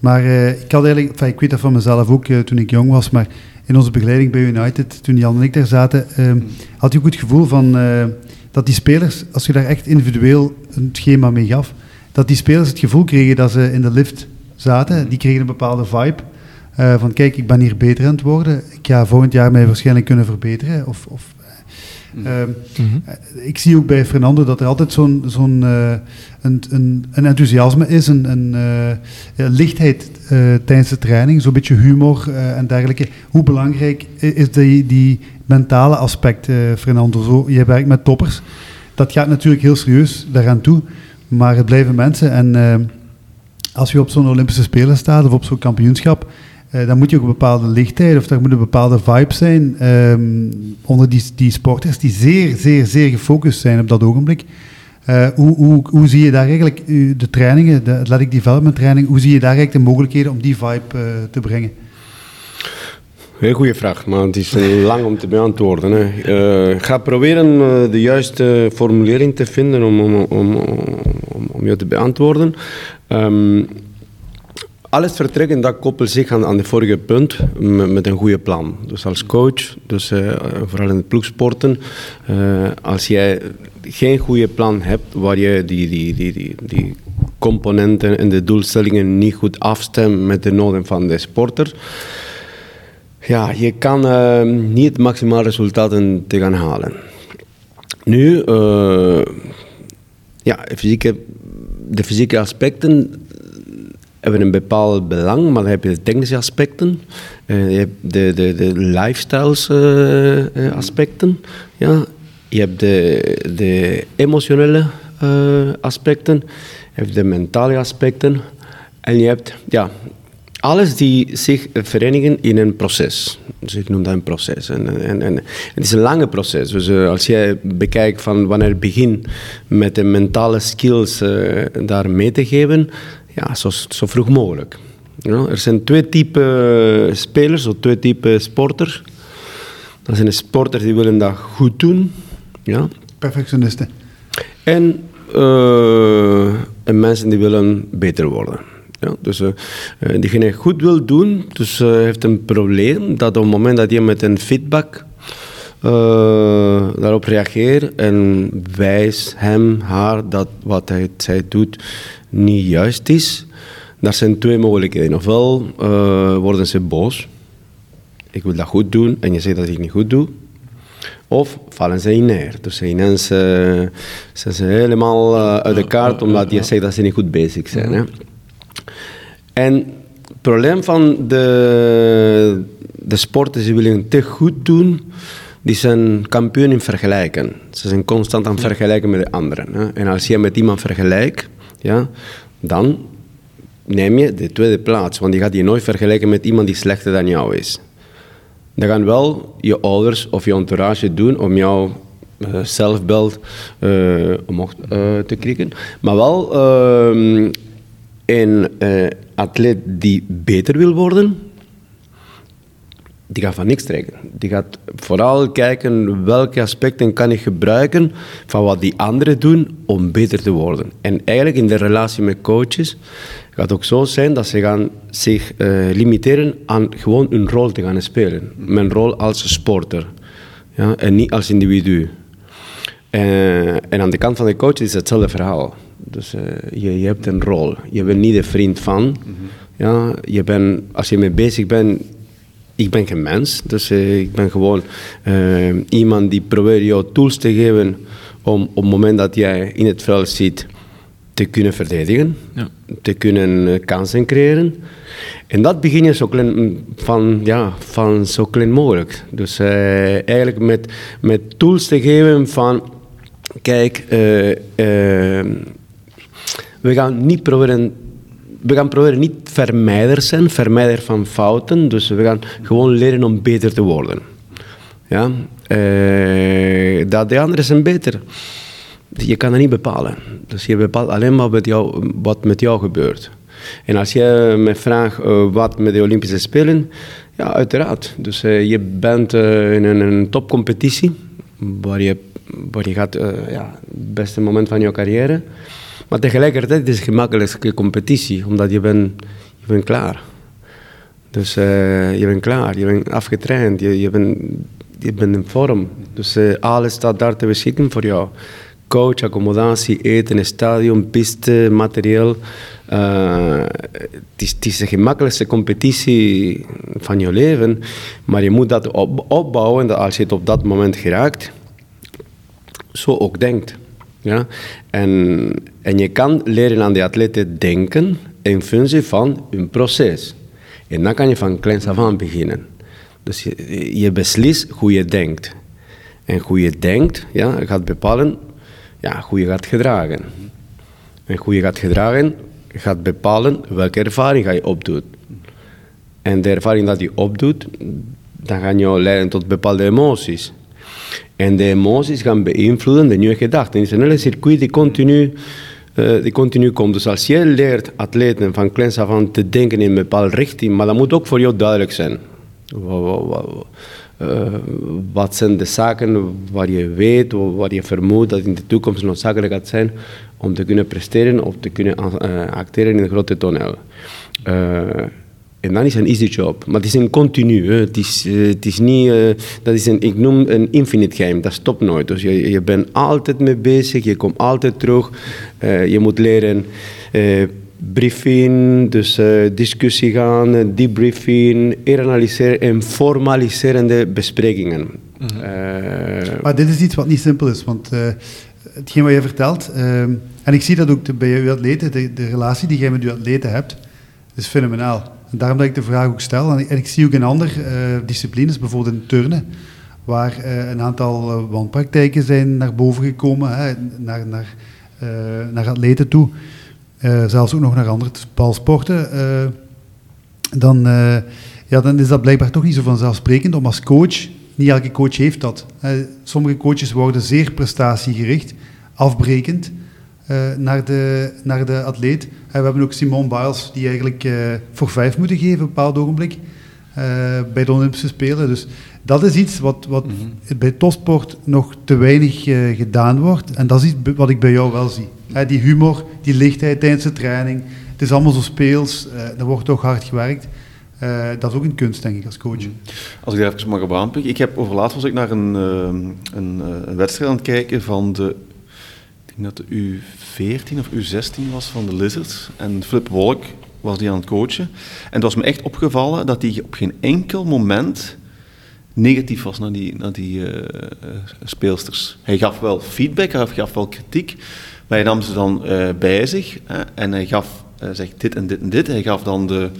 Maar eh, ik had eigenlijk, ik weet dat van mezelf ook eh, toen ik jong was, maar in onze begeleiding bij United, toen Jan en ik daar zaten, ehm, had je ook het gevoel van eh, dat die spelers, als je daar echt individueel een schema mee gaf, dat die spelers het gevoel kregen dat ze in de lift zaten. Die kregen een bepaalde vibe. van kijk, ik ben hier beter aan het worden. Ik ga volgend jaar mij waarschijnlijk kunnen verbeteren. Of, of, ehm, Mhm. eh, ik zie ook bij Fernando dat er altijd zo'n zo'n eh, een, een, een enthousiasme is, een, een eh, ja, lichtheid tijdens de training, zo'n beetje humor en dergelijke. Hoe belangrijk is die, die mentale aspect, Fernando? Zo, je werkt met toppers. Dat gaat natuurlijk heel serieus daaraan toe, maar het blijven mensen. En eh, als je op zo'n Olympische Spelen staat of op zo'n kampioenschap, eh, dan moet je ook een bepaalde lichtheid of daar moet een bepaalde vibe zijn ehm, onder die, die sporters die zeer, zeer, zeer gefocust zijn op dat ogenblik. Eh, hoe, hoe, hoe zie je daar eigenlijk de trainingen, de athletic development training, hoe zie je daar eigenlijk de mogelijkheden om die vibe eh, te brengen? Heel goede vraag, maar het is lang om te beantwoorden. Hè. Ga proberen de juiste formulering te vinden om, om, om, om, om je te beantwoorden. Ehm, alles vertrekken, dat koppelt zich aan, aan de vorige punt met, een goede plan. Dus als coach, dus, eh, vooral in het ploegsporten, eh, als jij geen goede plan hebt waar je die, die, die, die, die componenten en de doelstellingen niet goed afstemt met de noden van de sporter, ja, je kan eh, niet het maximale resultaten te gaan halen. Nu, ja, fysieke, de fysieke aspecten hebben een bepaald belang, maar dan heb je de technische aspecten, eh, je hebt de, de, de lifestyles eh, eh, aspecten, ja. je hebt de, de emotionele aspecten, je hebt de mentale aspecten en je hebt ja, alles die zich verenigen in een proces. Dus ik noem dat een proces. En, en, en, het is een lange proces. Dus als jij bekijkt van wanneer het begint met de mentale skills daar mee te geven, ja, zo, zo vroeg mogelijk. Ja, er zijn twee typen spelers of twee typen sporters. Dat zijn sporters die willen dat goed doen. Ja. Perfectionisten. En, uh, en mensen die willen beter worden. Ja, dus uh, diegene goed wil doen, dus uh, heeft een probleem dat op het moment dat je met een feedback daarop reageert en wijst hem, haar dat wat hij, zij doet niet juist is, daar zijn twee mogelijkheden. Ofwel worden ze boos, ik wil dat goed doen en je zegt dat ik niet goed doe, of vallen ze in neer. Dus ineens uh, zijn ze helemaal uh, uit de kaart omdat je zegt dat ze niet goed bezig zijn. Hè. En het probleem van de, de sporten, ze willen te goed doen, die zijn kampioen in vergelijken. Ze zijn constant aan het vergelijken met de anderen. Hè. En als je met iemand vergelijkt, ja, dan neem je de tweede plaats. Want je gaat je nooit vergelijken met iemand die slechter dan jou is. Dan gaan wel je ouders of je entourage doen om jouw uh, zelfbeeld uh, omhoog uh, te krikken. Maar wel ehm, een atleet die beter wil worden, die gaat van niks trekken. Die gaat vooral kijken welke aspecten kan ik gebruiken van wat die anderen doen om beter te worden. En eigenlijk in de relatie met coaches gaat het ook zo zijn dat ze gaan zich uh, limiteren aan gewoon een rol te gaan spelen. Mijn rol als sporter ja, en niet als individu. Uh, en aan de kant van de coach is hetzelfde verhaal. Dus uh, je, je, hebt een rol. Je bent niet de vriend van. Mm -hmm. ja, je bent, als je mee bezig bent, ik ben geen mens. Dus ik ben gewoon iemand die probeert jou tools te geven om op het moment dat jij in het veld zit te kunnen verdedigen, ja. te kunnen kansen creëren. En dat begin je zo klein, van, ja, van zo klein mogelijk. Dus uh, eigenlijk met, met tools te geven van, kijk, we gaan niet proberen we gaan proberen niet vermijder zijn, vermijder van fouten. Dus we gaan gewoon leren om beter te worden. Ja? Uh, dat de anderen zijn beter. Je kan dat niet bepalen. Dus je bepaalt alleen maar met jou, wat met jou gebeurt. En als je me vraagt uh, wat met de Olympische Spelen, ja, uiteraard. Dus uh, je bent in een, een, topcompetitie, waar je, waar je gaat, ja, het beste moment van je carrière. Maar tegelijkertijd is het gemakkelijkste competitie, omdat je bent, je bent klaar. Dus je bent klaar, je bent afgetraind, je, je, bent, in vorm. Dus alles staat daar te beschikken voor jou coach, accommodatie, eten, stadion, piste, materieel. Uh, het, is, de gemakkelijkste competitie van je leven, maar je moet dat op, opbouwen als je het op dat moment geraakt, zo ook denkt. Ja? En, en je kan leren aan de atleten denken in functie van hun proces. En dan kan je van kleins af aan beginnen. Dus je, je beslist hoe je denkt. En hoe je denkt ja, gaat bepalen ja, hoe je gaat gedragen. En hoe je gaat gedragen gaat bepalen welke ervaring ga je opdoen. En de ervaring dat je opdoet, dan gaan jou leiden tot bepaalde emoties. En de emoties gaan beïnvloeden de nieuwe gedachten. Het is een hele circuit die continu, uh, die continu komt. Dus als je leert atleten van kleins af aan te denken in een bepaalde richting, maar dat moet ook voor jou duidelijk zijn. Uh, wat zijn de zaken waar je weet, waar je vermoedt dat in de toekomst noodzakelijk gaat zijn om te kunnen presteren of te kunnen uh, acteren in een grote toneel. En dan is een easy job. Maar het is een continu. Het is, het is niet, dat is een, ik noem een infinite game. Dat stopt nooit. Dus je, je bent altijd mee bezig, je komt altijd terug. je moet leren briefing, dus uh, discussie gaan, debriefing, analyseren en formaliserende besprekingen. Mm -hmm. uh, maar dit is iets wat niet simpel is, want uh, hetgeen wat je vertelt, en ik zie dat ook bij uw atleten, de, de, relatie die jij met uw atleten hebt, is fenomenaal. Daarom dat ik de vraag ook stel, en ik, en ik zie ook in andere disciplines, bijvoorbeeld in turnen, waar een aantal wanpraktijken zijn naar boven gekomen, hè, naar, naar, naar atleten toe. Zelfs ook nog naar andere balsporten, dan, ja, dan is dat blijkbaar toch niet zo vanzelfsprekend om als coach, niet elke coach heeft dat. sommige coaches worden zeer prestatiegericht, afbrekend naar, de, naar de atleet. We hebben ook Simone Biles, die eigenlijk voor vijf moeten geven op een bepaald ogenblik. eh, bij de Olympische Spelen. Dus dat is iets wat, wat bij topsport nog te weinig eh, gedaan wordt. En dat is iets wat ik bij jou wel zie. Die humor, die lichtheid tijdens de training. Het is allemaal zo speels. eh, er wordt toch hard gewerkt. Eh, dat is ook een kunst, denk ik, als coach. Als ik daar even mag op aanpikken. Ik heb overlaatst was ik naar een, een, eh, een wedstrijd aan het kijken van de, dat de U14 of U16 was van de Lizards. En Flip Wolk was die aan het coachen. En het was me echt opgevallen dat hij op geen enkel moment negatief was naar die, naar die eh, eh, speelsters. Hij gaf wel feedback, hij gaf wel kritiek, maar hij nam ze dan eh, bij zich hè, en hij gaf dit en dit en dit. Hij gaf dan de,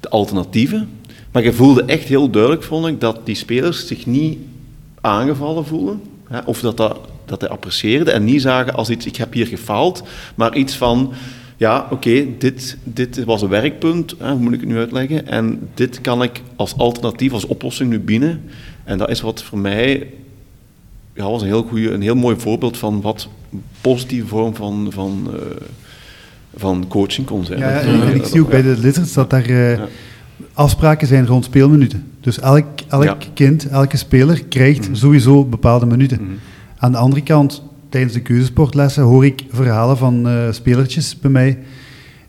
de alternatieven. Maar je voelde echt heel duidelijk, vond ik, dat die spelers zich niet aangevallen voelden. Hè, of dat, dat, dat hij apprecieerde en niet zagen als iets, ik heb hier gefaald, maar iets van, ja, oké, dit, dit was een werkpunt, hè, hoe moet ik het nu uitleggen? En dit kan ik als alternatief, als oplossing nu binnen. En dat is wat voor mij ja, was een heel, goeie, een heel mooi voorbeeld van wat een positieve vorm van, van, eh, van coaching kon zijn. Ja, en ik zie ook bij de Lizards dat daar eh, Ja. afspraken zijn rond speelminuten. Dus elk, elk kind, elke speler krijgt Mhm. sowieso bepaalde minuten. Mhm. Aan de andere kant, tijdens de keuzesportlessen hoor ik verhalen van eh spelertjes bij mij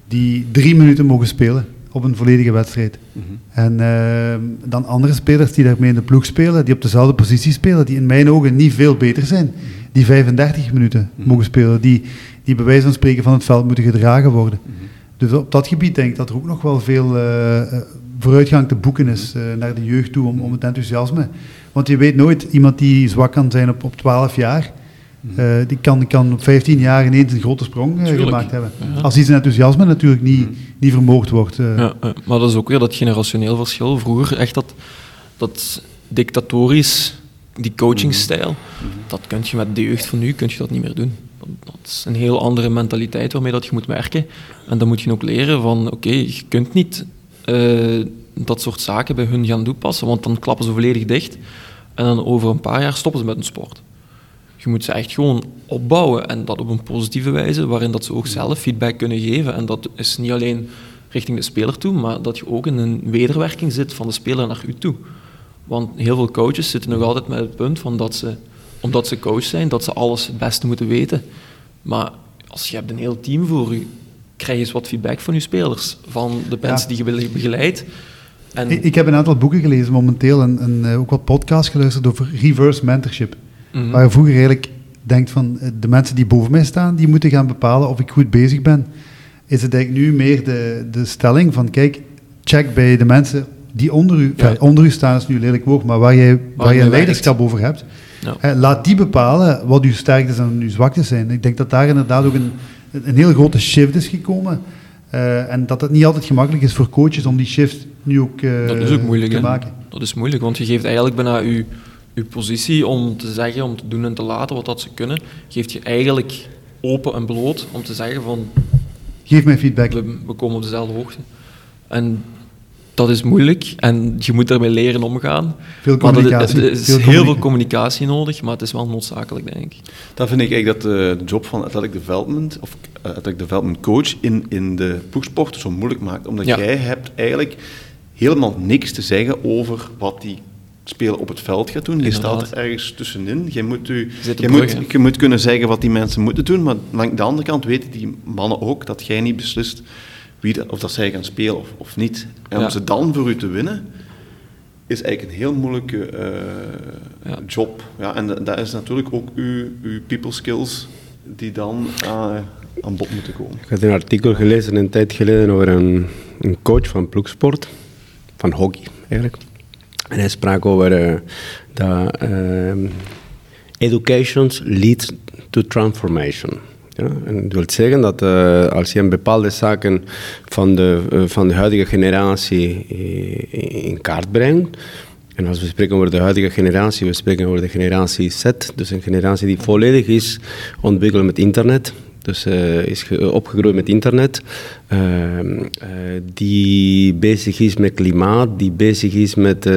die drie minuten mogen spelen op een volledige wedstrijd. Mhm. En eh, dan andere spelers die daarmee in de ploeg spelen, die op dezelfde positie spelen, die in mijn ogen niet veel beter zijn. Die 35 minuten Mhm. mogen spelen, die, die bij wijze van spreken van het veld moeten gedragen worden. Mhm. Dus op dat gebied denk ik dat er ook nog wel veel eh, vooruitgang te boeken is naar de jeugd toe om, om het enthousiasme. Want je weet nooit, iemand die zwak kan zijn op, op 12 jaar, eh, die kan, kan op 15 jaar ineens een grote sprong eh, gemaakt hebben. Ja. Als die zijn enthousiasme natuurlijk niet, niet vermoord wordt. eh. Ja, maar dat is ook weer dat generationeel verschil. Vroeger echt dat, dat dictatorisch, die coachingstijl, dat kun je met de jeugd van nu kun je dat niet meer doen. Dat, is een heel andere mentaliteit waarmee dat je moet werken. En dan moet je ook leren van, oké, je kunt niet eh, dat soort zaken bij hun gaan toepassen, want dan klappen ze volledig dicht. En dan over een paar jaar stoppen ze met een sport. Je moet ze echt gewoon opbouwen en dat op een positieve wijze, waarin dat ze ook zelf feedback kunnen geven. En dat is niet alleen richting de speler toe, maar dat je ook in een wederwerking zit van de speler naar u toe. Want heel veel coaches zitten nog altijd met het punt van dat ze, omdat ze coach zijn, dat ze alles het beste moeten weten. Maar als je hebt een heel team voor je, krijg je eens wat feedback van je spelers, van de mensen die je begeleidt. En Ik, ik heb een aantal boeken gelezen momenteel en, en eh, ook wat podcasts geluisterd over reverse mentorship. Mhm. Waar je vroeger eigenlijk denkt van eh, de mensen die boven mij staan, die moeten gaan bepalen of ik goed bezig ben. Is het eigenlijk nu meer de, de stelling van kijk, check bij de mensen die onder u, Ja. enfin, onder u staan is nu lelijk woord, maar waar, jij, waar je je leiderschap over hebt. Eh, laat die bepalen wat uw sterktes en uw zwaktes zijn. Ik denk dat daar inderdaad ook een, een heel grote shift is gekomen. Eh, en dat het niet altijd gemakkelijk is voor coaches om die shift nu ook, eh, Dat is ook moeilijk, te hè? maken. Dat is moeilijk, want je geeft eigenlijk bijna je, je positie om te zeggen, om te doen en te laten wat dat ze kunnen, geeft je eigenlijk open en bloot om te zeggen van Geef mij feedback. we, we komen op dezelfde hoogte. En dat is moeilijk en je moet daarmee leren omgaan. Veel Maar communicatie. Er is Veel heel veel communica- communicatie nodig, maar het is wel noodzakelijk, denk ik. Dat vind ik eigenlijk dat de, de job van athletic development of eh, athletic development coach in, in de ploegsport zo moeilijk maakt. Omdat Ja. jij hebt eigenlijk helemaal niks te zeggen over wat die speler op het veld gaat doen. Je Inderdaad. staat er ergens tussenin. Je moet, u, je, moet, je moet kunnen zeggen wat die mensen moeten doen, maar aan de andere kant weten die mannen ook dat jij niet beslist wie dat, of dat zij gaan spelen of, of niet. En om ze dan voor u te winnen, is eigenlijk een heel moeilijke eh, Ja. job. Ja, en da- dat is natuurlijk ook uw, uw people skills die dan eh, aan bod moeten komen. Ik had een artikel gelezen een tijd geleden over een, een coach van ploegsport, van hockey eigenlijk. En hij sprak over eh, dat ehm, education leads to transformation. En dat wil zeggen dat eh, als je een bepaalde zaken van de, eh, van de huidige generatie eh, in kaart brengt, en als we spreken over de huidige generatie, we spreken over de generatie Z, dus een generatie die volledig is ontwikkeld met internet. Dus is ge- opgegroeid met internet, ehm, eh, die bezig is met klimaat, die bezig is met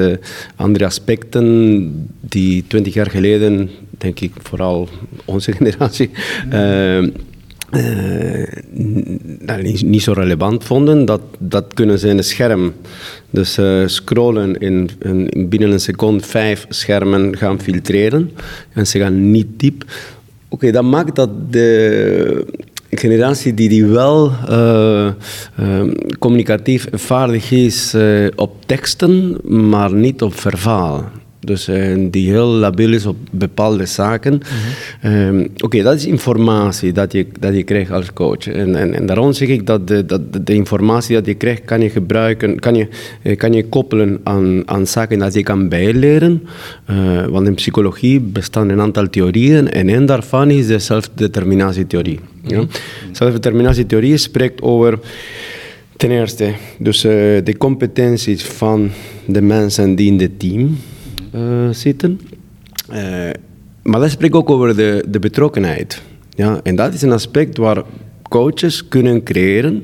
andere aspecten die twintig jaar geleden, denk ik vooral onze generatie, nou, niet, zo relevant vonden, dat, dat kunnen ze in het scherm. Dus scrollen in, in, binnen een seconde vijf schermen gaan filtreren. En ze gaan niet diep. Oké, dat maakt dat de generatie die, die wel uh, uh, communicatief vaardig is uh, op teksten, maar niet op verhaal. Dus uh, die heel labiel is op bepaalde zaken. Mm -hmm. um, Oké, okay, dat is informatie dat je, dat je krijgt als coach. En, en, en daarom zeg ik dat de, dat de informatie dat je krijgt, kan je gebruiken, kan je, kan je koppelen aan, aan zaken dat je kan bijleren. Uh, want in psychologie bestaan een aantal theorieën en een daarvan is de zelfdeterminatietheorie. Mm -hmm. Zelfdeterminatietheorie spreekt over ten eerste dus, uh, de competenties van de mensen die in het team zitten. Uh, maar dat spreekt ook over de, de betrokkenheid. Ja? En dat is een aspect waar coaches kunnen creëren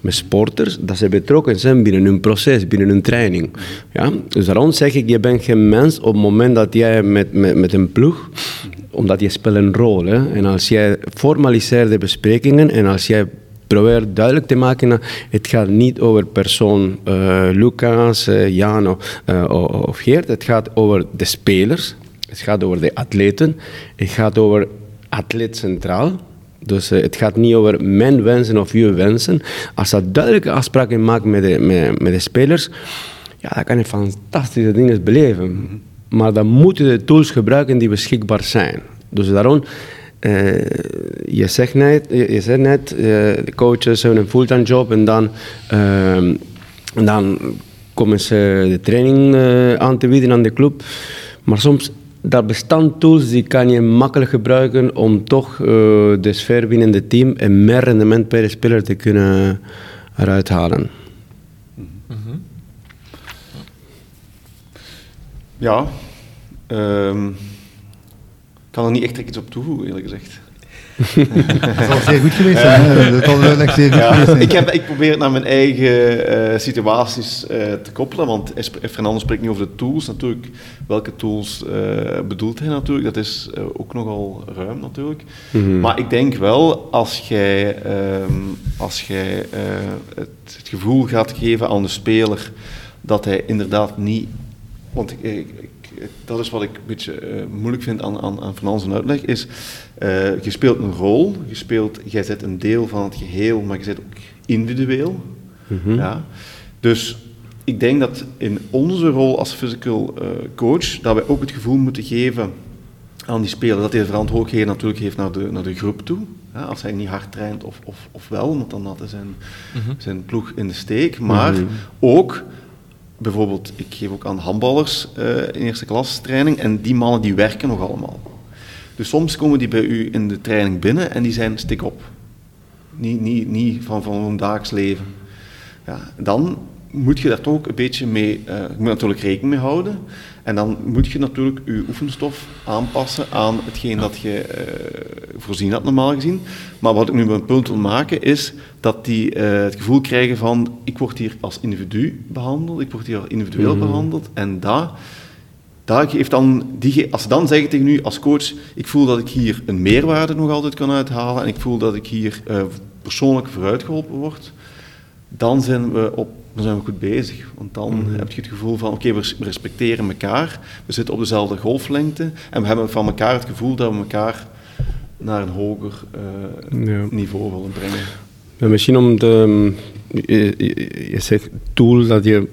met sporters, dat ze betrokken zijn binnen hun proces, binnen hun training. Ja? Dus daarom zeg ik, je bent geen mens op het moment dat jij met, met, met een ploeg, omdat je speelt een rol. En als jij formaliseert de besprekingen en als jij probeer duidelijk te maken, het gaat niet over persoon uh, Lucas, uh, Jan uh, of Geert. Het gaat over de spelers, het gaat over de atleten, het gaat over atleet centraal. Dus het gaat niet over mijn wensen of uw wensen. Als dat duidelijke afspraken maakt met de, de spelers, ja, dan kan je fantastische dingen beleven. Maar dan moet je de tools gebruiken die beschikbaar zijn. Dus daarom uh, je zegt net, je, zegt net de coaches hebben een fulltime job en dan, uh, en dan komen ze de training uh, aan te bieden aan de club. Maar soms, daar bestaan tools die kan je makkelijk gebruiken om toch de sfeer binnen het team en meer rendement per speler te kunnen eruit halen. Ja. Ik kan er niet echt iets op toevoegen, eerlijk gezegd. dat zal zeer goed geweest zijn. Dat zal echt zeer goed ja, geweest zijn. Ik, heb, ik probeer het naar mijn eigen uh, situaties uh, te koppelen, want Fernando spreekt nu over de tools. Natuurlijk, welke tools uh, bedoelt hij natuurlijk? Dat is ook nogal ruim natuurlijk. Mm -hmm. Maar ik denk wel, als jij, um, als jij het, het gevoel gaat geven aan de speler dat hij inderdaad niet... Want ik, ik dat is wat ik een beetje uh, moeilijk vind aan, aan, aan Van zijn uitleg, is uh, je speelt een rol, je speelt, jij zet een deel van het geheel, maar je zet ook individueel. Mm -hmm. ja. Dus ik denk dat in onze rol als physical uh, coach, dat wij ook het gevoel moeten geven aan die speler, dat hij de verantwoordelijkheid natuurlijk heeft naar de, naar de groep toe. Ja, als hij niet hard traint of, of, of wel, want dan had hij zijn, mm -hmm. zijn ploeg in de steek. Maar mm -hmm. ook bijvoorbeeld, ik geef ook aan handballers uh, in eerste klas training en die mannen die werken nog allemaal. Dus soms komen die bij u in de training binnen en die zijn stik op. Niet, niet, niet van, van hun dagelijks leven. Ja, dan moet je daar toch ook een beetje mee, uh, moet natuurlijk rekening mee houden. En dan moet je natuurlijk je oefenstof aanpassen aan hetgeen dat je uh, voorzien had normaal gezien. Maar wat ik nu een punt wil maken is dat die uh, het gevoel krijgen van ik word hier als individu behandeld, ik word hier individueel mm. behandeld en dat, dat geeft dan, die, als ze dan zeggen tegen u als coach, ik voel dat ik hier een meerwaarde nog altijd kan uithalen en ik voel dat ik hier uh, persoonlijk vooruitgeholpen word, dan zijn we op dan zijn we goed bezig. Want dan mm -hmm. heb je het gevoel van, oké, okay, we respecteren elkaar, we zitten op dezelfde golflengte en we hebben van elkaar het gevoel dat we elkaar naar een hoger uh, ja. niveau willen brengen. Ja, misschien om de, je, je, zegt tool dat je,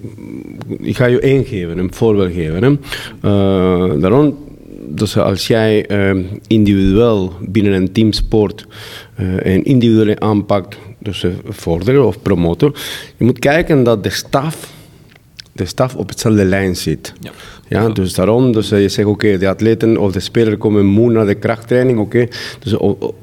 ik ga je ingeven, een voorbeeld geven. Hè. Uh, daarom, dus als jij uh, individueel binnen een teamsport een individuele aanpak dus vorderen of promotor. Je moet kijken dat de staf, de staf op hetzelfde lijn zit. Ja. Ja, dus daarom, dus je zegt oké, okay, de atleten of de speler komen moe naar de krachttraining, oké. Okay. Dus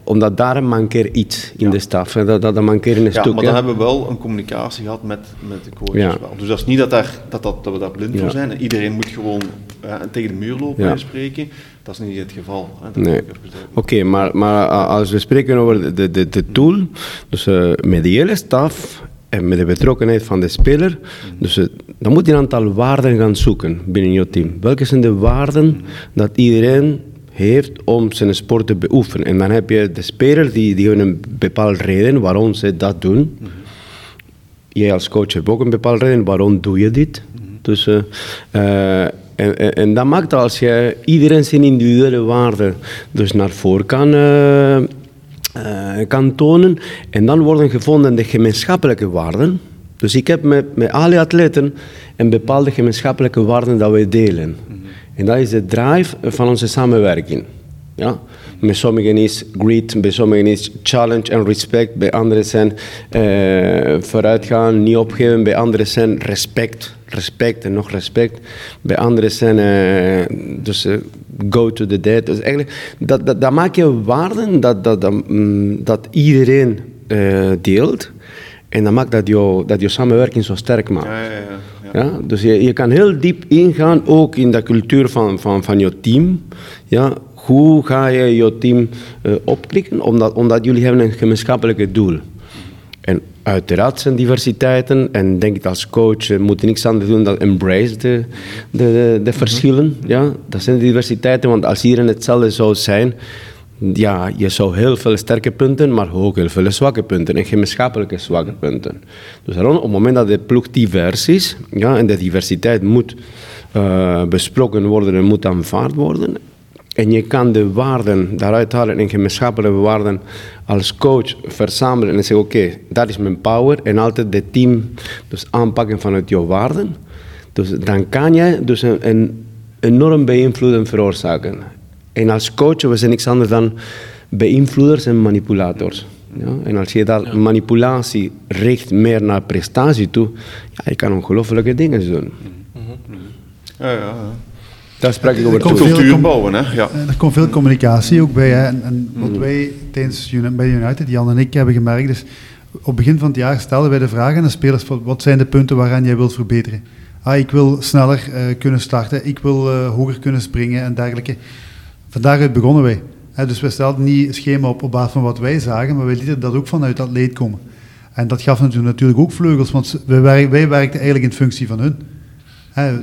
omdat daar mankeert iets in ja. de staf, dat, dat, dat mankeert een ja, stuk. maar dan hebben we wel een communicatie gehad met, met de coaches. Ja. Wel. Dus dat is niet dat, daar, dat, dat, dat we daar blind voor zijn. Iedereen moet gewoon uh, tegen de muur lopen en spreken. Dat is niet het geval. Hè. Nee. Oké, okay, maar, maar als we spreken over de, de, de tool, dus uh, met de hele staf en met de betrokkenheid van de speler, dus uh, dan moet je een aantal waarden gaan zoeken binnen je team. Welke zijn de waarden dat iedereen heeft om zijn sport te beoefenen. En dan heb je de spelers die, die hebben een bepaalde reden waarom ze dat doen. Jij als coach hebt ook een bepaalde reden waarom doe je dit. Dus, eh, eh, en, en, en dat maakt als je iedereen zijn individuele waarden dus naar voren kan, eh, eh, kan tonen. En dan worden gevonden de gemeenschappelijke waarden. Dus ik heb met, met alle atleten een bepaalde gemeenschappelijke waarden dat wij delen. En dat is de drive van onze samenwerking. Ja? Bij sommigen is greed, bij sommigen is challenge en respect, bij anderen zijn eh, vooruitgaan, niet opgeven, bij anderen zijn respect, respect en nog respect, bij anderen zijn eh, dus eh, go to the dead. Dus eigenlijk, dat, dat, dat maak je waarden dat, dat, dat, mm, dat iedereen deelt en dat maakt dat je, dat je samenwerking zo sterk maakt. Ja, ja, ja. ja. Ja, dus je, je kan heel diep ingaan ook in de cultuur van, van, van je team. Ja, hoe ga je je team eh, opklikken? Omdat, omdat jullie hebben een gemeenschappelijke doel. En uiteraard zijn diversiteiten. En denk ik als coach eh, moet je niks anders doen dan embrace de, de, de, de verschillen. Ja, dat zijn de diversiteiten. Want als iedereen hetzelfde zou zijn, ja, je zou heel veel sterke punten, maar ook heel veel zwakke punten en gemeenschappelijke zwakke punten. Dus daarom, op het moment dat de ploeg divers is, ja, en de diversiteit moet eh, besproken worden en moet aanvaard worden, en je kan de waarden daaruit halen en gemeenschappelijke waarden als coach verzamelen en zeggen, oké, dat is mijn power, en altijd het team dus aanpakken vanuit jouw waarden, dus dan kan je dus een, een enorm beïnvloeden veroorzaken. En als coach, we zijn niks anders dan beïnvloeders en manipulators. Ja? En als je dat manipulatie richt meer naar prestatie toe, ja, je kan ongelofelijke dingen doen. Ja, ja, ja. Daar spreek ik over Cultuur bouwen, hè? Ja. Eh, Er komt veel communicatie ook bij. Hè. En, en wat wij tijdens bij United, Jan en ik, hebben gemerkt is... Op het begin van het jaar stelden wij de vraag aan de spelers... van, wat zijn de punten waaraan jij wilt verbeteren? Ah, ik wil sneller eh, kunnen starten. Ik wil eh, hoger kunnen springen en dergelijke. Van daaruit begonnen wij. Hè, dus we stelden niet een schema op op basis van wat wij zagen... maar wij lieten dat ook vanuit dat leed komen. En dat gaf natuurlijk natuurlijk ook vleugels... want wij werkten eigenlijk in functie van hun.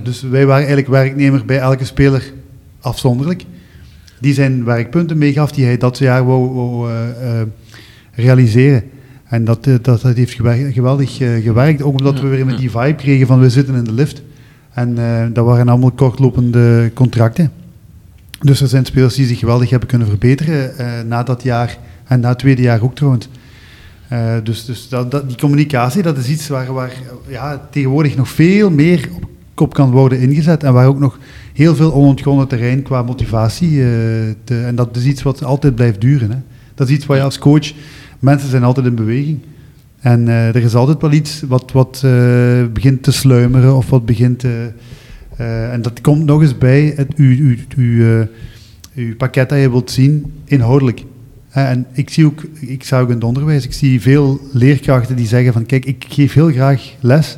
Dus wij waren eigenlijk werknemer bij elke speler afzonderlijk. Die zijn werkpunten meegaf die hij dat jaar wou, wou eh, realiseren. En dat, eh, dat, dat heeft geweldig gewerkt. Ook omdat we weer met die vibe kregen van we zitten in de lift. En dat waren allemaal kortlopende contracten. Dus er zijn spelers die zich geweldig hebben kunnen verbeteren na dat jaar. En na het tweede jaar ook trouwens. Dus dus dat, dat, die communicatie, dat is iets waar, waar ja, tegenwoordig nog veel meer op, op kan worden ingezet. En waar ook nog heel veel onontgonnen terrein qua motivatie. eh, en dat is iets wat altijd blijft duren. Hè. Dat is iets waar je als coach... Mensen zijn altijd in beweging. En eh, er is altijd wel iets wat, wat eh, begint te sluimeren of wat begint... te- en dat komt nog eens bij het, uw, uw, uw, pakket dat je wilt zien, inhoudelijk. En ik zie ook, ik sta ook in het onderwijs, ik zie veel leerkrachten die zeggen van kijk, ik geef heel graag les,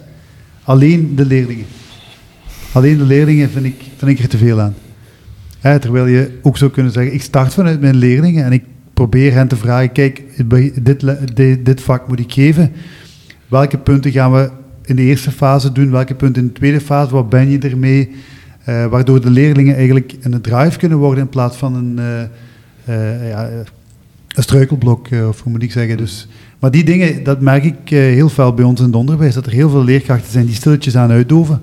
alleen de leerlingen. Alleen de leerlingen vind ik, vind ik er te veel aan. Terwijl je ook zou kunnen zeggen, ik start vanuit mijn leerlingen en ik probeer hen te vragen, kijk, dit, dit, vak moet ik geven. Welke punten gaan we in de eerste fase doen? Welke punten in de tweede fase? Wat ben je ermee? Eh, waardoor de leerlingen eigenlijk een drive kunnen worden in plaats van een, eh, eh, ja, een struikelblok, of hoe moet ik zeggen. Dus, maar die dingen, dat merk ik heel fel bij ons in het onderwijs, dat er heel veel leerkrachten zijn die stilletjes aan uitdoven.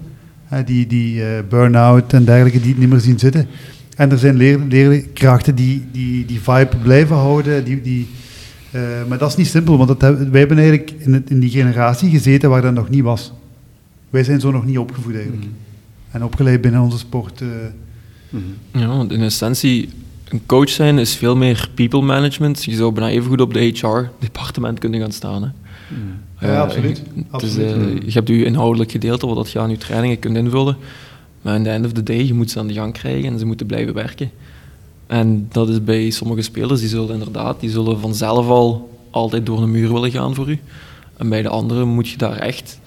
Hè, die die eh, burn-out en dergelijke, die het niet meer zien zitten. En er zijn leer, leerkrachten die, die die vibe blijven houden. Die, die, eh, maar dat is niet simpel, want dat hebben, wij hebben eigenlijk in, het, in die generatie gezeten waar dat nog niet was. Wij zijn zo nog niet opgevoed eigenlijk. En opgeleid binnen onze sport. eh, Ja, want in essentie, een coach zijn is veel meer people management. Je zou bijna even goed op de HR-departement kunnen gaan staan. Hè. Ja, Eh, absoluut. eh, je hebt je inhoudelijk gedeelte, wat dat je aan je trainingen kunt invullen. Maar aan the end of the day, je moet ze aan de gang krijgen en ze moeten blijven werken. En dat is bij sommige spelers, die zullen inderdaad, die zullen vanzelf al altijd door een muur willen gaan voor u. En bij de anderen moet je daar echt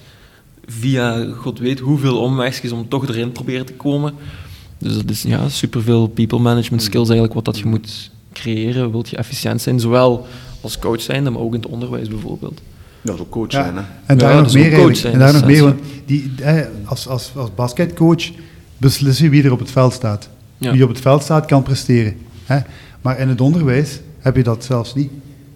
via god weet hoeveel omwegjes om toch erin proberen te komen. Dus dat is ja, superveel people management skills eigenlijk wat dat je moet creëren. Wilt je efficiënt zijn, zowel als coach zijn, maar ook in het onderwijs bijvoorbeeld. Ja, zo coach Ja, zijn, hè. En daar Ja, nog dat meer ook coach zijn, En daar nog meer, want die, eh, als, als, als basketcoach beslis je wie er op het veld staat. Ja. Wie op het veld staat, kan presteren. Hè? Maar in het onderwijs heb je dat zelfs niet.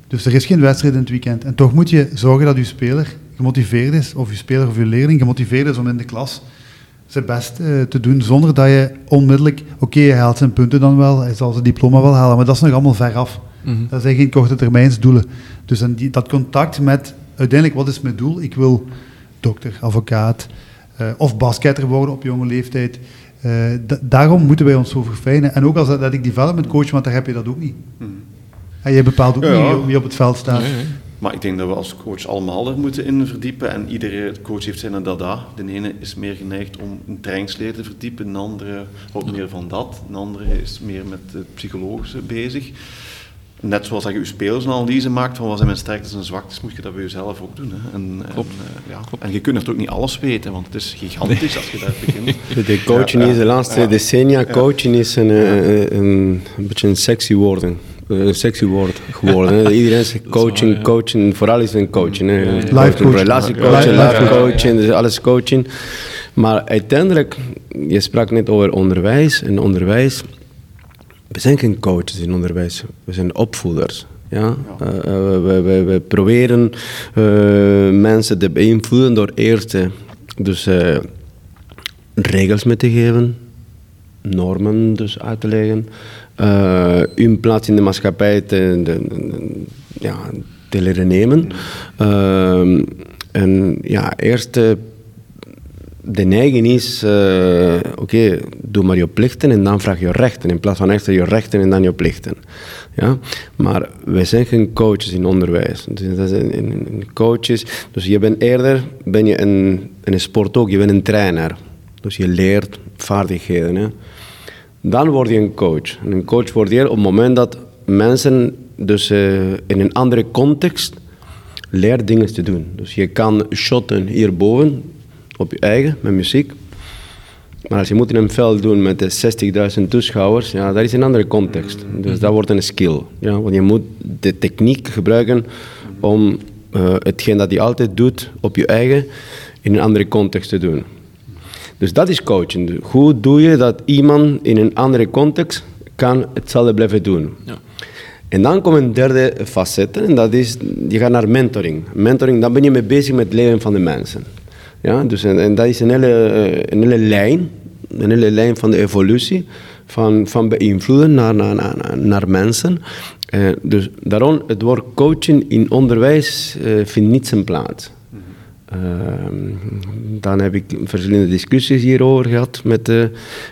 Dus er is geen wedstrijd in het weekend. En toch moet je zorgen dat je speler gemotiveerd is, of je speler of je leerling gemotiveerd is om in de klas zijn best uh, te doen, zonder dat je onmiddellijk, oké, hij haalt zijn punten dan wel, hij zal zijn diploma wel halen, maar dat is nog allemaal ver af. Mm -hmm. Dat zijn geen korte termijnsdoelen. Dus en die, dat contact met, uiteindelijk, wat is mijn doel? Ik wil dokter, advocaat uh, of basketter worden op jonge leeftijd. Uh, daarom moeten wij ons zo verfijnen. En ook als dat, dat ik development coach, want daar heb je dat ook niet. Mm. En je bepaalt ook ja, niet wie op het veld staat. Nee, nee. Maar ik denk dat we als coach allemaal er moeten in verdiepen. En iedere coach heeft zijn dada. De ene is meer geneigd om een trainingsleer te verdiepen. De andere houdt meer van dat. De andere is meer met het psychologische bezig. Net zoals dat je je spelersanalyse maakt van wat zijn mijn sterktes en zwaktes, moet je dat bij jezelf ook doen. Hè. En, Klopt. En, ja. en je kunt natuurlijk niet alles weten, want het is gigantisch als je daar begint. De coaching is de laatste decennia, coaching is een, een, een, een beetje een sexy woord een sexy woord geworden. Iedereen zegt coaching, coaching, vooral is een coaching. Life coaching. Relatiecoaching, life coaching, dus alles coaching. Maar uiteindelijk, je sprak net over onderwijs. En onderwijs, we zijn geen coaches in onderwijs, we zijn opvoeders. Ja? ja. Uh, we, we, we, proberen uh, mensen te beïnvloeden door eerst dus, uh, regels mee te geven, normen dus uit te leggen, hun plaats in de maatschappij te, de, ja, te leren nemen. Uh, en ja, eerst de neiging is, oké, okay, doe maar je plichten en dan vraag je rechten. In plaats van eerst je rechten en dan je plichten. Ja? Maar wij zijn geen coaches in onderwijs. Dus dat coaches. Dus je bent eerder, ben je een, een sport ook, je bent een trainer. Dus je leert vaardigheden. Dan word je een coach. En een coach word je op het moment dat mensen dus uh, in een andere context leren dingen te doen. Dus je kan shotten hierboven op je eigen met muziek. Maar als je moet in een veld doen met 60.000 toeschouwers, ja, dat is een andere context. Dus dat wordt een skill. Ja, want je moet de techniek gebruiken om uh, hetgeen dat je altijd doet op je eigen in een andere context te doen. Dus dat is coaching. Hoe doe je dat iemand in een andere context kan hetzelfde blijven doen? Ja. En dan komt een derde facet en dat is, je gaat naar mentoring. Mentoring, dan ben je mee bezig met het leven van de mensen. Ja, dus en, en dat is een hele, eh, een hele lijn, een hele lijn van de evolutie, van, van beïnvloeden naar, naar, naar, naar mensen. Uh, dus daarom, het woord coaching in onderwijs uh, vindt niet zijn plaats. Uh, dan heb ik verschillende discussies hierover gehad met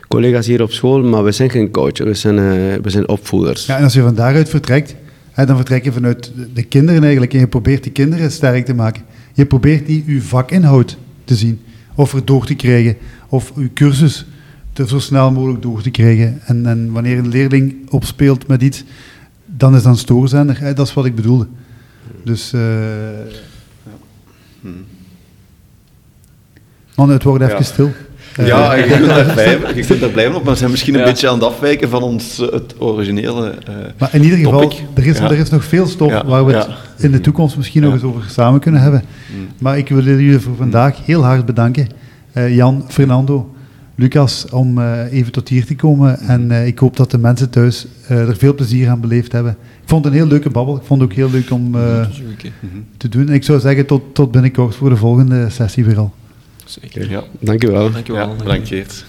collega's hier op school, maar we zijn geen coach, we zijn, we zijn opvoeders. Ja, en als je van daaruit vertrekt, dan vertrek je vanuit de kinderen eigenlijk en je probeert die kinderen sterk te maken. Je probeert die uw vakinhoud te zien, of er door te krijgen, of uw cursus te zo snel mogelijk door te krijgen. En, en wanneer een leerling opspeelt met iets, dan is dat stoorzender. Hè, dat is wat ik bedoelde. Dus... Uh, hmm. Man, het wordt even stil. Ja, je kunt, daar blijven, je kunt daar blijven op, maar we zijn misschien een beetje aan het afwijken van ons, eh, het originele uh, Maar in ieder geval, er is, er is nog veel stof waar we het in de toekomst misschien nog eens over samen kunnen hebben. Mm. Maar ik wil jullie voor vandaag heel hard bedanken. Uh, Jan, Fernando, Lucas, om even tot hier te komen. En ik hoop dat de mensen thuis er veel plezier aan beleefd hebben. Ik vond het een heel leuke babbel. Ik vond het ook heel leuk om te doen. En ik zou zeggen tot, tot binnenkort voor de volgende sessie weer al. Zeker. Ja. Dank u wel. Dank u wel. Ja, bedankt Geert.